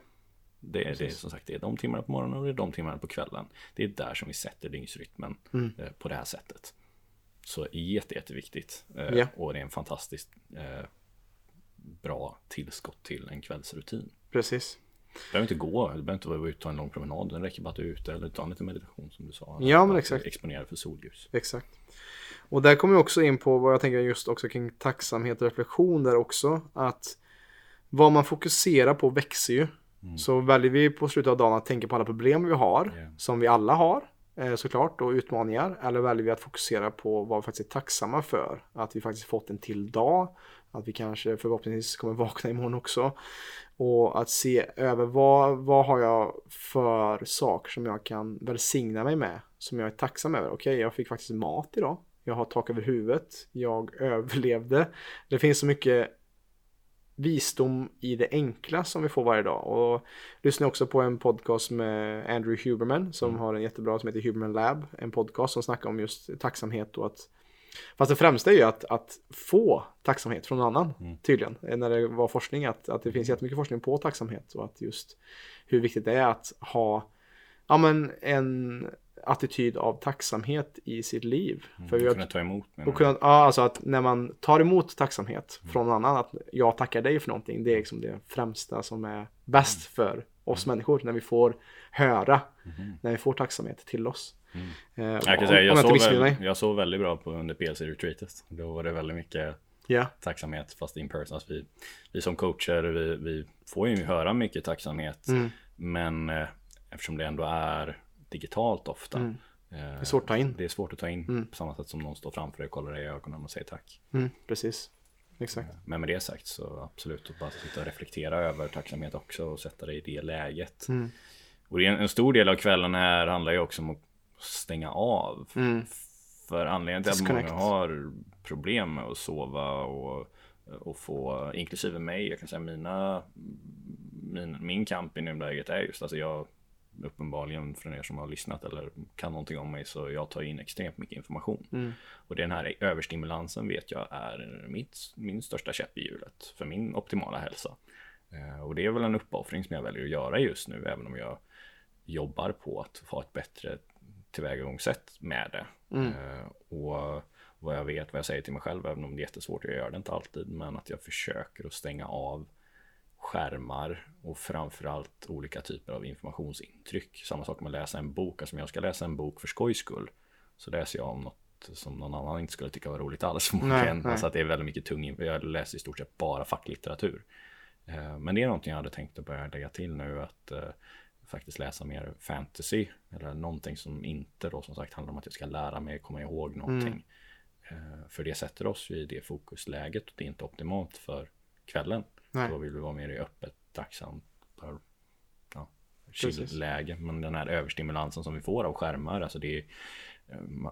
Det är, det är som sagt det är de timmarna på morgonen och det är de timmarna på kvällen. Det är där som vi sätter dygnsrytmen mm. eh, på det här sättet. Så jätte, jätteviktigt. Eh, ja. Och det är en fantastiskt eh, bra tillskott till en kvällsrutin. Precis. Du behöver inte gå, du behöver inte vara ute och ta en lång promenad. Den räcker bara att du är ute eller ta lite meditation som du sa. Ja, men exakt. Exponera för solljus. Exakt. Och där kommer vi också in på vad jag tänker just också kring tacksamhet och reflektion där också. Att vad man fokuserar på växer ju. Mm. Så väljer vi på slutet av dagen att tänka på alla problem vi har, yeah. som vi alla har eh, såklart, och utmaningar. Eller väljer vi att fokusera på vad vi faktiskt är tacksamma för. Att vi faktiskt fått en till dag. Att vi kanske förhoppningsvis kommer vakna imorgon också. Och att se över vad, vad har jag för saker som jag kan välsigna mig med. Som jag är tacksam över. Okej, okay, jag fick faktiskt mat idag. Jag har tak över huvudet. Jag överlevde. Det finns så mycket visdom i det enkla som vi får varje dag. Och lyssna också på en podcast med Andrew Huberman som mm. har en jättebra som heter Huberman Lab. En podcast som snackar om just tacksamhet och att Fast det främsta är ju att, att få tacksamhet från någon annan mm. tydligen. När det var forskning att, att det finns jättemycket forskning på tacksamhet och att just hur viktigt det är att ha ja, men en attityd av tacksamhet i sitt liv. Mm, För kunna ta emot. Och kunna, ja, alltså att när man tar emot tacksamhet mm. från någon annan, att jag tackar dig för någonting, det är liksom det främsta som är bäst mm. för oss mm. människor. När vi får höra, mm. när vi får tacksamhet till oss. Mm. Eh, jag kan säga, jag, jag, sov väl, jag sov väldigt bra på under PLC-retreatet. Då var det väldigt mycket yeah. tacksamhet fast in person. Alltså vi, vi som coacher, vi, vi får ju höra mycket tacksamhet. Mm. Men eh, eftersom det ändå är digitalt ofta. Mm. Eh, det är svårt att ta in. Det är svårt att ta in mm. på samma sätt som någon står framför dig och kollar dig i ögonen och säger tack. Precis. Exakt. Eh, men med det sagt så absolut att bara sitta och reflektera över tacksamhet också och sätta dig i det läget. Mm. Och en, en stor del av kvällen här handlar ju också om att stänga av. Mm. För anledningen till att många har problem med att sova och, och få, inklusive mig, jag kan säga mina, min, min kamp i nuläget är just alltså jag uppenbarligen för er som har lyssnat eller kan någonting om mig så jag tar in extremt mycket information. Mm. Och den här överstimulansen vet jag är mitt, min största käpp i hjulet för min optimala hälsa. Eh, och det är väl en uppoffring som jag väljer att göra just nu även om jag jobbar på att få ett bättre tillvägagångssätt med det. Mm. Eh, och vad jag vet, vad jag säger till mig själv, även om det är jättesvårt, jag gör det inte alltid, men att jag försöker att stänga av skärmar och framförallt olika typer av informationsintryck. Samma sak med att läsa en bok, alltså om jag ska läsa en bok för skojs skull så läser jag om något som någon annan inte skulle tycka var roligt alls förmodligen. Alltså att det är väldigt mycket tung, jag läser i stort sett bara facklitteratur. Eh, men det är någonting jag hade tänkt att börja lägga till nu att uh, faktiskt läsa mer fantasy eller någonting som inte då som sagt handlar om att jag ska lära mig komma ihåg någonting. Mm. Uh, för det sätter oss i det fokusläget och det är inte optimalt för kvällen. Nej. Då vill vi vara mer i öppet, tacksamt, ja, chill-läge. Men den här överstimulansen som vi får av skärmar, alltså det är,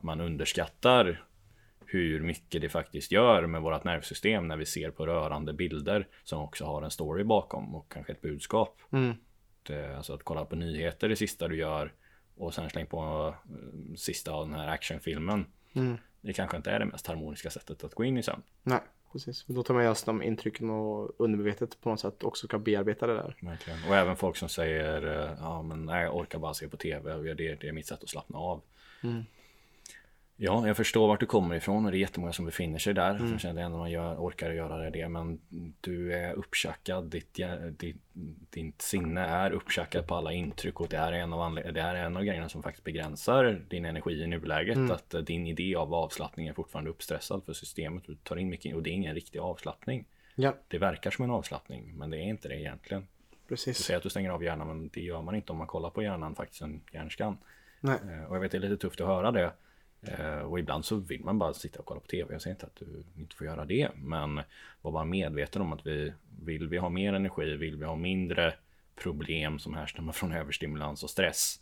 man underskattar hur mycket det faktiskt gör med vårt nervsystem när vi ser på rörande bilder som också har en story bakom och kanske ett budskap. Mm. Det, alltså att kolla på nyheter det sista du gör och sen släng på uh, sista av den här actionfilmen. Mm. Det kanske inte är det mest harmoniska sättet att gå in i sömn. Nej, precis. Då tar man just de intrycken och undermedvetet på något sätt också kan bearbeta det där. Verkligen. Och även folk som säger uh, ja men nej, jag orkar bara se på tv och det, det är mitt sätt att slappna av. Mm. Ja, jag förstår vart du kommer ifrån och det är jättemånga som befinner sig där. Mm. Som känner det enda man gör, orkar göra det. Men du är upptjackad, ditt, ditt, ditt sinne är upptjackat på alla intryck och det är en av det är en av grejerna som faktiskt begränsar din energi i nuläget. Mm. Att din idé av avslappning är fortfarande uppstressad för systemet. Du tar in mycket och det är ingen riktig avslappning. Ja. Det verkar som en avslappning, men det är inte det egentligen. Precis. Du säger att du stänger av hjärnan, men det gör man inte om man kollar på hjärnan, faktiskt en hjärnskan. Nej. Eh, och jag vet det är lite tufft att höra det. Eh, och ibland så vill man bara sitta och kolla på tv. Jag säger inte att du inte får göra det. Men var bara medveten om att vi vill vi ha mer energi, vill vi ha mindre problem som härstammar från överstimulans och stress.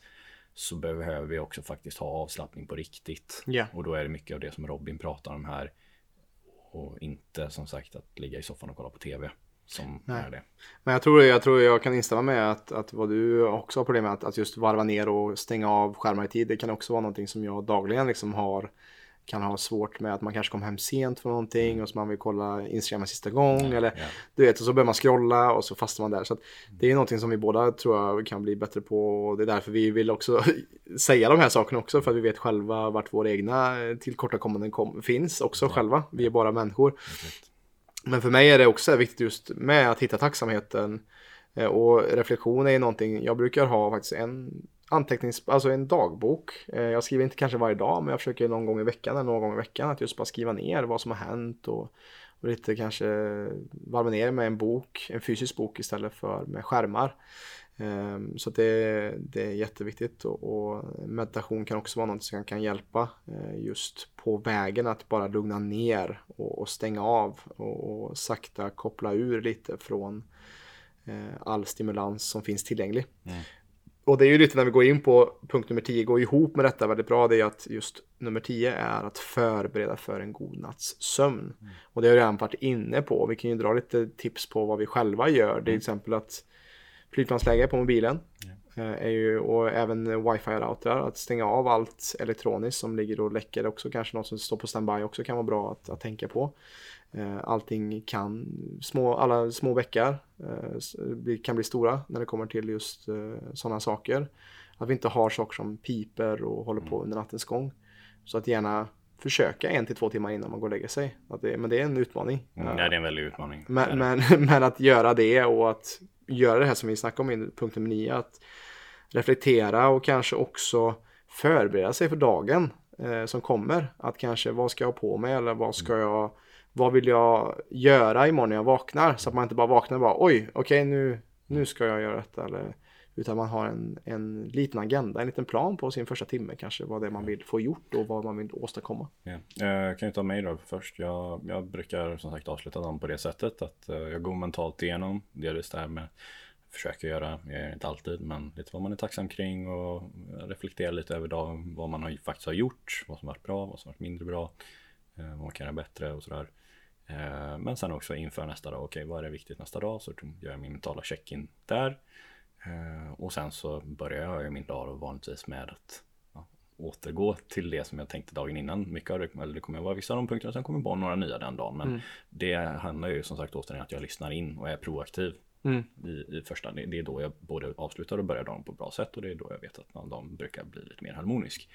Så behöver vi också faktiskt ha avslappning på riktigt. Yeah. Och då är det mycket av det som Robin pratar om här. Och inte som sagt att ligga i soffan och kolla på tv som Nej. är det. Men jag tror, jag tror jag kan instämma med att, att vad du också har problem med, att, att just varva ner och stänga av skärmar i tid, det kan också vara någonting som jag dagligen liksom har kan ha svårt med att man kanske kom hem sent för någonting mm. och så man vill kolla Instagram en sista gång mm. eller yeah. du vet och så börjar man scrolla och så fastnar man där. Så det är någonting som vi båda tror jag kan bli bättre på och det är därför vi vill också säga de här sakerna också för att vi vet själva vart våra egna tillkortakommanden kom, finns också yeah. själva. Vi är bara människor. Men för mig är det också viktigt just med att hitta tacksamheten eh, och reflektion är någonting jag brukar ha faktiskt en antecknings, alltså en dagbok. Eh, jag skriver inte kanske varje dag men jag försöker någon gång i veckan eller någon gång i veckan att just bara skriva ner vad som har hänt och, och lite kanske varva ner med en bok, en fysisk bok istället för med skärmar. Ehm, så det, det är jätteviktigt och, meditation kan också vara något som kan hjälpa eh, just på vägen att bara lugna ner och, stänga av och, sakta koppla ur lite från eh, all stimulans som finns tillgänglig. Mm. Och det är ju lite när vi går in på punkt nummer 10, går ihop med detta väldigt bra, det är att just nummer 10 är att förbereda för en god natts sömn. Mm. Och det har jag redan varit inne på, vi kan ju dra lite tips på vad vi själva gör, mm. till exempel att flygplansläge på mobilen. Yeah. Är ju, och även wifi-routrar, att stänga av allt elektroniskt som ligger och läcker. också kanske något som står på standby också kan vara bra att, att tänka på. Eh, allting kan, små, alla små bäckar eh, kan bli stora när det kommer till just eh, sådana saker. Att vi inte har saker som piper och håller på mm. under nattens gång. Så att gärna försöka en till två timmar innan man går och lägger sig. Det, men det är en utmaning. Mm, det är en väldig utmaning. Men, men, men, att göra det och att göra det här som vi snackade om i punkt nummer 9. Att reflektera och kanske också förbereda sig för dagen eh, som kommer. Att kanske vad ska jag ha på mig eller vad ska jag vad vill jag göra imorgon när jag vaknar? Så att man inte bara vaknar och bara oj, okej okay, nu, nu ska jag göra detta. Eller, utan man har en, en liten agenda, en liten plan på sin första timme kanske. Vad det är man vill få gjort och vad man vill åstadkomma. Yeah. Jag kan ju ta mig då först. Jag, jag brukar som sagt avsluta dem på det sättet att eh, jag går mentalt igenom. Delvis det här med försöker göra, jag gör inte alltid, men lite vad man är tacksam kring och reflektera lite över dagen, vad man har, faktiskt har gjort, vad som varit bra, vad som varit mindre bra, eh, vad man kan göra bättre och sådär. Eh, men sen också inför nästa dag, okej okay, vad är det viktigt nästa dag? Så gör jag min mentala check-in där. Eh, och sen så börjar jag min dag vanligtvis med att ja, återgå till det som jag tänkte dagen innan. Mycket av det, eller det kommer vara vissa av de punkterna, sen kommer det vara några nya den dagen. Men Mm. det handlar ju som sagt återigen att jag lyssnar in och är proaktiv. Mm. I, i första, det, det är då jag både avslutar och börjar dagen på ett bra sätt och det är då jag vet att dagen brukar bli lite mer harmonisk.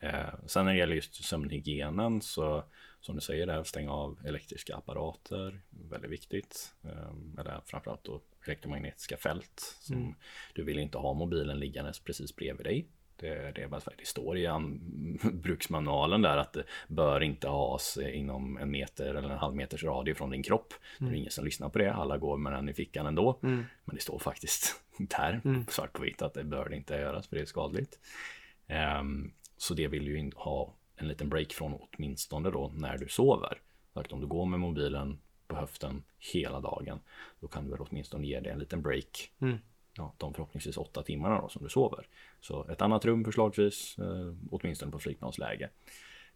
Eh, sen när det gäller just sömnhygienen så som du säger där, stänga av elektriska apparater, väldigt viktigt. Eh, eller framförallt då elektromagnetiska fält. Mm. Du vill inte ha mobilen liggandes precis bredvid dig. Det, det, är bara, det står i an, bruksmanualen där att det bör inte has inom en meter eller en halv meters radie från din kropp. Det är ingen som lyssnar på det, alla går med den i fickan ändå. Mm. Men det står faktiskt där, Mm. svart på vitt, att det bör det inte göras för det är skadligt. Ehm, så det vill ju ha en liten break från åtminstone då när du sover. Att om du går med mobilen på höften hela dagen, då kan du väl åtminstone ge det en liten break. Mm. Ja, de förhoppningsvis åtta timmarna då som du sover. Så ett annat rum förslagsvis, eh, åtminstone på flygplansläge.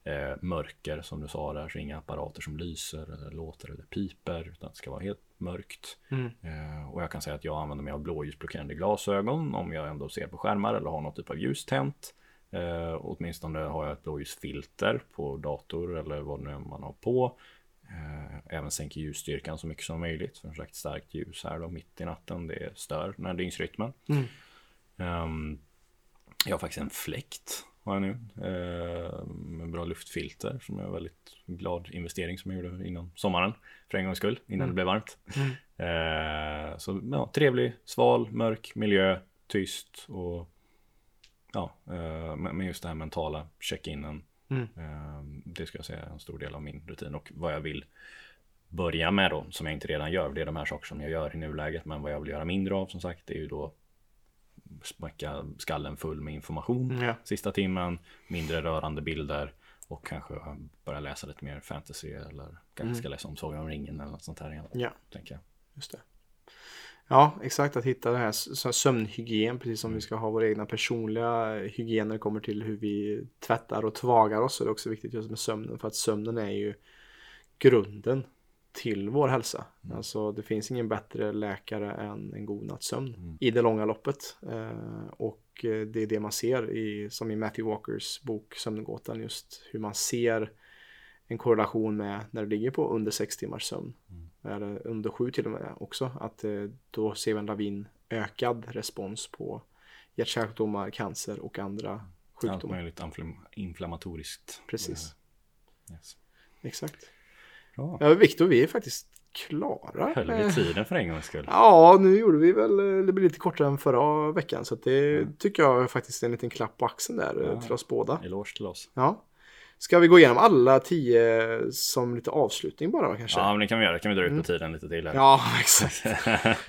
Eh, mörker som du sa där, så inga apparater som lyser eller låter eller piper, utan det ska vara helt mörkt. Mm. Eh, och jag kan säga att jag använder mig av blåljusblockerande glasögon om jag ändå ser på skärmar eller har någon typ av ljus tänt. Eh, åtminstone har jag ett blåljusfilter på dator eller vad nu man har på. Eh, även sänker ljusstyrkan så mycket som möjligt. För som sagt starkt ljus här då mitt i natten, det stör den här dygnsrytmen. Mm. Ehm, jag har faktiskt en fläkt har jag nu. Eh, med bra luftfilter som är en väldigt glad investering som jag gjorde innan sommaren. För en gångs skull, innan Mm. det blev varmt. Mm. Eh, så ja, trevlig, sval, mörk miljö, tyst och ja, eh, men just det här mentala check-inen. Mm. Eh, det ska jag säga är en stor del av min rutin och vad jag vill börja med då, som jag inte redan gör. Det är de här saker som jag gör i nuläget, men vad jag vill göra mindre av som sagt, det är ju då smäcka skallen full med information Ja. sista timmen, mindre rörande bilder och kanske börja läsa lite mer fantasy eller kanske Mm. ska läsa om Sagan om ringen eller något sånt här igen, Ja. tänker jag. Just det. Ja, exakt. Att hitta det här sömnhygien, precis som vi ska ha våra egna personliga hygien när det kommer till hur vi tvättar och tvagar oss. Så är det också viktigt just med sömnen, för att sömnen är ju grunden till vår hälsa. Alltså det finns ingen bättre läkare än en god natts sömn i det långa loppet. Eh, och eh, det är det man ser i, som i Matthew Walkers bok Sömngåtan, just hur man ser en korrelation med när du ligger på under sex timmars sömn. Eller under sju till och med också. Att eh, då ser vi en lavin ökad respons på hjärt-kärlsjukdomar, cancer och andra Allt sjukdomar. möjligt inflam- inflammatoriskt. Precis. Yes. Exakt. Bra. Ja, Viktor, vi är faktiskt klara. Höll vi tiden för en gångs skull? Ja, nu gjorde vi väl, eh, det blir lite kortare än förra veckan. Så det Mm. tycker jag faktiskt är en liten klapp på axeln där eh, Ja. till oss båda. Eloge till oss. Ja. Ska vi gå igenom alla tio som lite avslutning bara då, kanske? Ja, men det kan vi göra. Det kan vi dra ut på tiden lite till här. Mm. Ja, exakt.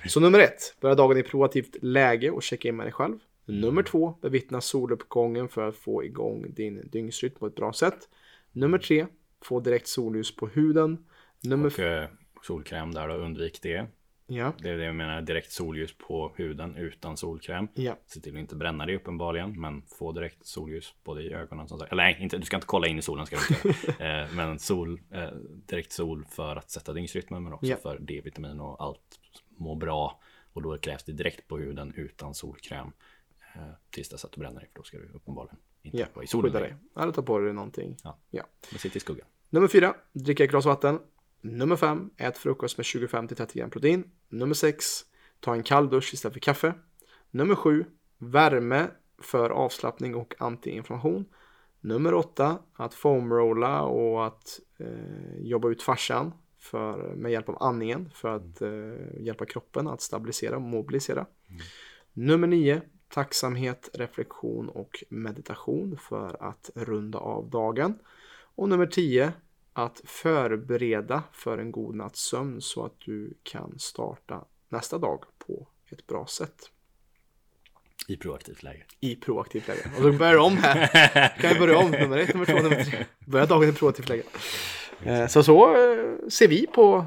Så nummer ett, börja dagen i proaktivt läge och checka in med dig själv. Nummer två, bevittna soluppgången för att få igång din dygnsrytm på ett bra sätt. Nummer tre, få direkt solljus på huden. Nummer Och eh, solkräm där då, undvik det. Ja, Det är det jag menar, direkt solljus på huden utan solkräm. ja, Se till att inte bränna dig uppenbarligen, men få direkt solljus både i ögonen som sagt. Eller nej, inte, du ska inte kolla in i solen ska du inte eh, Men sol, eh, direkt sol för att sätta dygnsrytmen, men också Ja. för D-vitamin och allt må bra. Och då krävs det direkt på huden utan solkräm. Eh, tills dess att du bränner dig, för då ska du uppenbarligen inte ja. vara i solen. Skydda dig. Eller ta på dig någonting. Ja. Ja. Men sitt i skuggan. Nummer fyra, dricka ett glas vatten. Nummer fem, ät frukost med 25-30 gram protein. Nummer sex, ta en kall dusch istället för kaffe. Nummer sju, värme för avslappning och antiinflammation. Nummer åtta, att foamrolla och att eh, jobba ut fascian för, med hjälp av andningen för att eh, hjälpa kroppen att stabilisera och mobilisera. Nummer nio, tacksamhet, reflektion och meditation för att runda av dagen. Och nummer 10. Att förbereda för en god natts sömn så att du kan starta nästa dag på ett bra sätt. I proaktivt läge. I proaktivt läge. Och då börjar det om här. Kan vi börja om? Nummer ett, nummer två, nummer tre. Börja dagen i proaktivt läge. Eh, Så så eh, ser vi på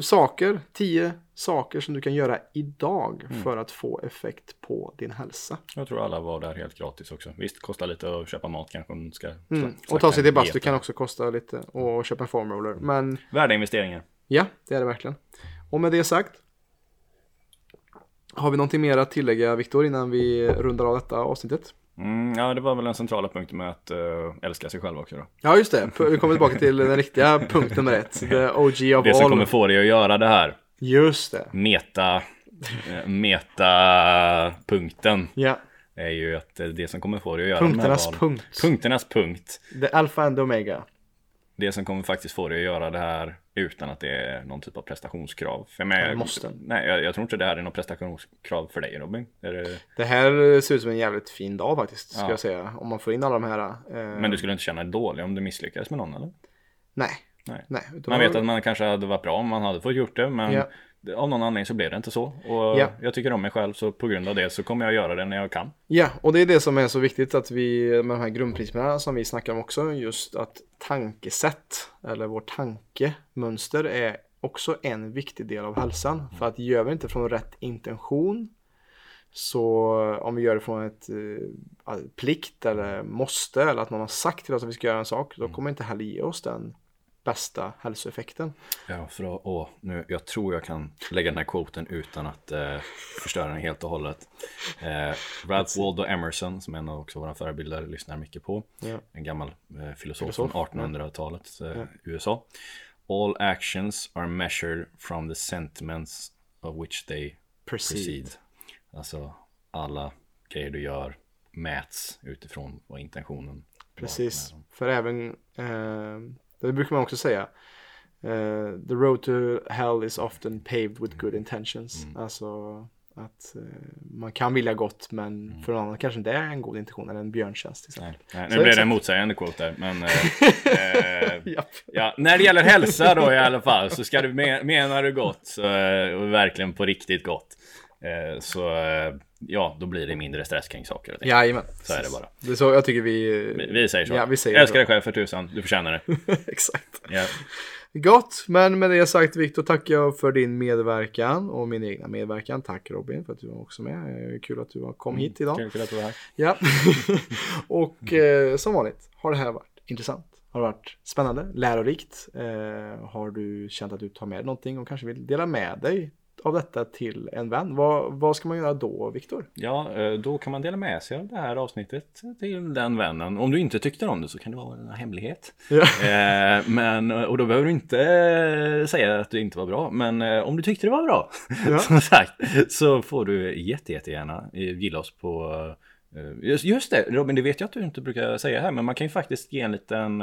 saker, 10 saker som du kan göra idag för att få effekt på din hälsa. Jag tror alla var där helt gratis också. Visst, kostar lite att köpa mat kanske om du ska Mm. Och ta sig till bastu kan också kosta lite och köpa en foamroller. Men Värda investeringar. Ja, det är det verkligen. Och med det sagt. Har vi någonting mer att tillägga Viktor innan vi rundar av detta avsnittet? Mm, ja, det var väl den centrala punkten med att uh, älska sig själv också då. Ja, just det. Vi kommer tillbaka till den riktiga punkt nummer ett. The OG of Det all. som kommer få dig att göra det här. Just det. Meta, eh, meta-punkten Ja. är ju att eh, det som kommer få dig att göra de här Punkternas valen- punkt. Punkternas punkt. The alpha and omega. Det som kommer faktiskt få dig att göra det här utan att det är någon typ av prestationskrav. För mig, Ja, det måste. Nej, jag, jag tror inte det här är någon prestationskrav för dig Robin. Det, Det här ser ut som en jävligt fin dag faktiskt, ska Ja. jag säga. Om man får in alla de här. Eh, men du skulle inte känna dig dålig om du misslyckades med någon eller? Nej. Nej. Nej. Man vet att man kanske hade varit bra om man hade fått gjort det, men Ja. Av någon anledning så blev det inte så. Och Ja. jag tycker om mig själv, så på grund av det så kommer jag göra det när jag kan. Ja, och det är det som är så viktigt att vi med de här grundprinciperna som vi snackar om också, just att tankesätt eller vårt tankemönster är också en viktig del av hälsan. För att gör vi inte från rätt intention så om vi gör det från ett eh, plikt eller måste eller att någon har sagt till oss att vi ska göra en sak, då kommer inte heller ge oss den bästa hälsoeffekten. Ja, för att, åh, nu, jag tror jag kan lägga den här quoten utan att eh, förstöra den helt och hållet. Eh, Ralph Waldo Emerson, som är en av också våra förebilder, lyssnar mycket på. Ja. En gammal eh, filosof, Filosof, från 1800-talet, eh, USA. All actions are measured from the sentiments of which they Proceed. proceed. Alltså, alla grejer du gör mäts utifrån vad intentionen Precis, för även, eh, det brukar man också säga, eh, the road to hell is often paved with good intentions. Mm. Alltså att eh, man kan vilja gott men Mm. för någon annan kanske inte är en god intention eller en björntjänst. Till exempel. Nej, nej, nu blev det en motsägande quote där, men eh, eh, ja, när det gäller hälsa då i alla fall så ska du me- menar du gott så, och verkligen på riktigt gott eh, så eh, ja, då blir det mindre stress kring saker och ting. Jajamän. Så är det bara. Det är så jag tycker vi... Vi, vi säger så. Ja, vi säger Jag älskar så. dig själv för tusan, du förtjänar det. Exakt. Ja. Gott, men med det sagt Viktor tackar jag för din medverkan och min egna medverkan. Tack Robin för att du var också med. Kul att du kom hit idag. Kul, kul att du var här. Ja, och eh, som vanligt har det här varit intressant. Har det varit spännande, lärorikt? Eh, har du känt att du tar med dig någonting och kanske vill dela med dig av detta till en vän? Vad, vad ska man göra då, Viktor? Ja, eh, då kan man dela med sig av det här avsnittet till den vännen. Om du inte tyckte om det så kan det vara en hemlighet. Ja. Eh, men, och då behöver du inte eh, säga att det inte var bra. Men om du tyckte det var bra, Ja. som sagt, så får du jätte, jättegärna gilla oss på Just, det, Robin, det vet jag att du inte brukar säga här, men man kan ju faktiskt ge en liten,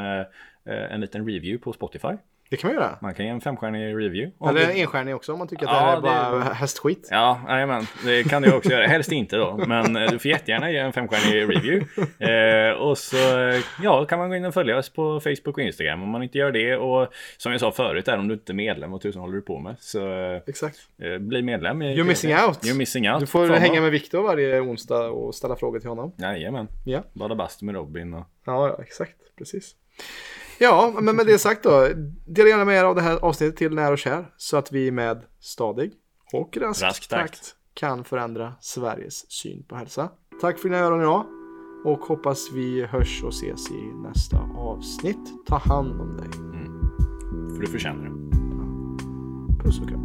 en liten review på Spotify. Det kan man göra. Man kan ge en femstjärnig review. Eller en enstjärning också om man tycker att Ja, det här är det- bara hästskit. Ja, jajamän. Det kan du också göra. Helst inte då. Men eh, du får jättegärna ge en femstjärnig review. Eh, och så eh, ja, kan man gå in och följa oss på Facebook och Instagram om man inte gör det. Och som jag sa förut, där, om du inte är medlem, vad tusan håller du på med? Så eh, Exakt. bli medlem. i- You're missing out. You're missing out. Du får Fan, hänga med Viktor varje onsdag och ställa frågor till honom. Jajamän. Ja. Bada bastu med Robin och... Ja, ja, exakt. Precis. Ja, men med det sagt då. Dela gärna med er av det här avsnittet till när och kär. Så att vi med stadig och rask, Rask takt. takt kan förändra Sveriges syn på hälsa. Tack för dina öron idag. Och hoppas vi hörs och ses i nästa avsnitt. Ta hand om dig. För du förtjänar det. Puss och kram.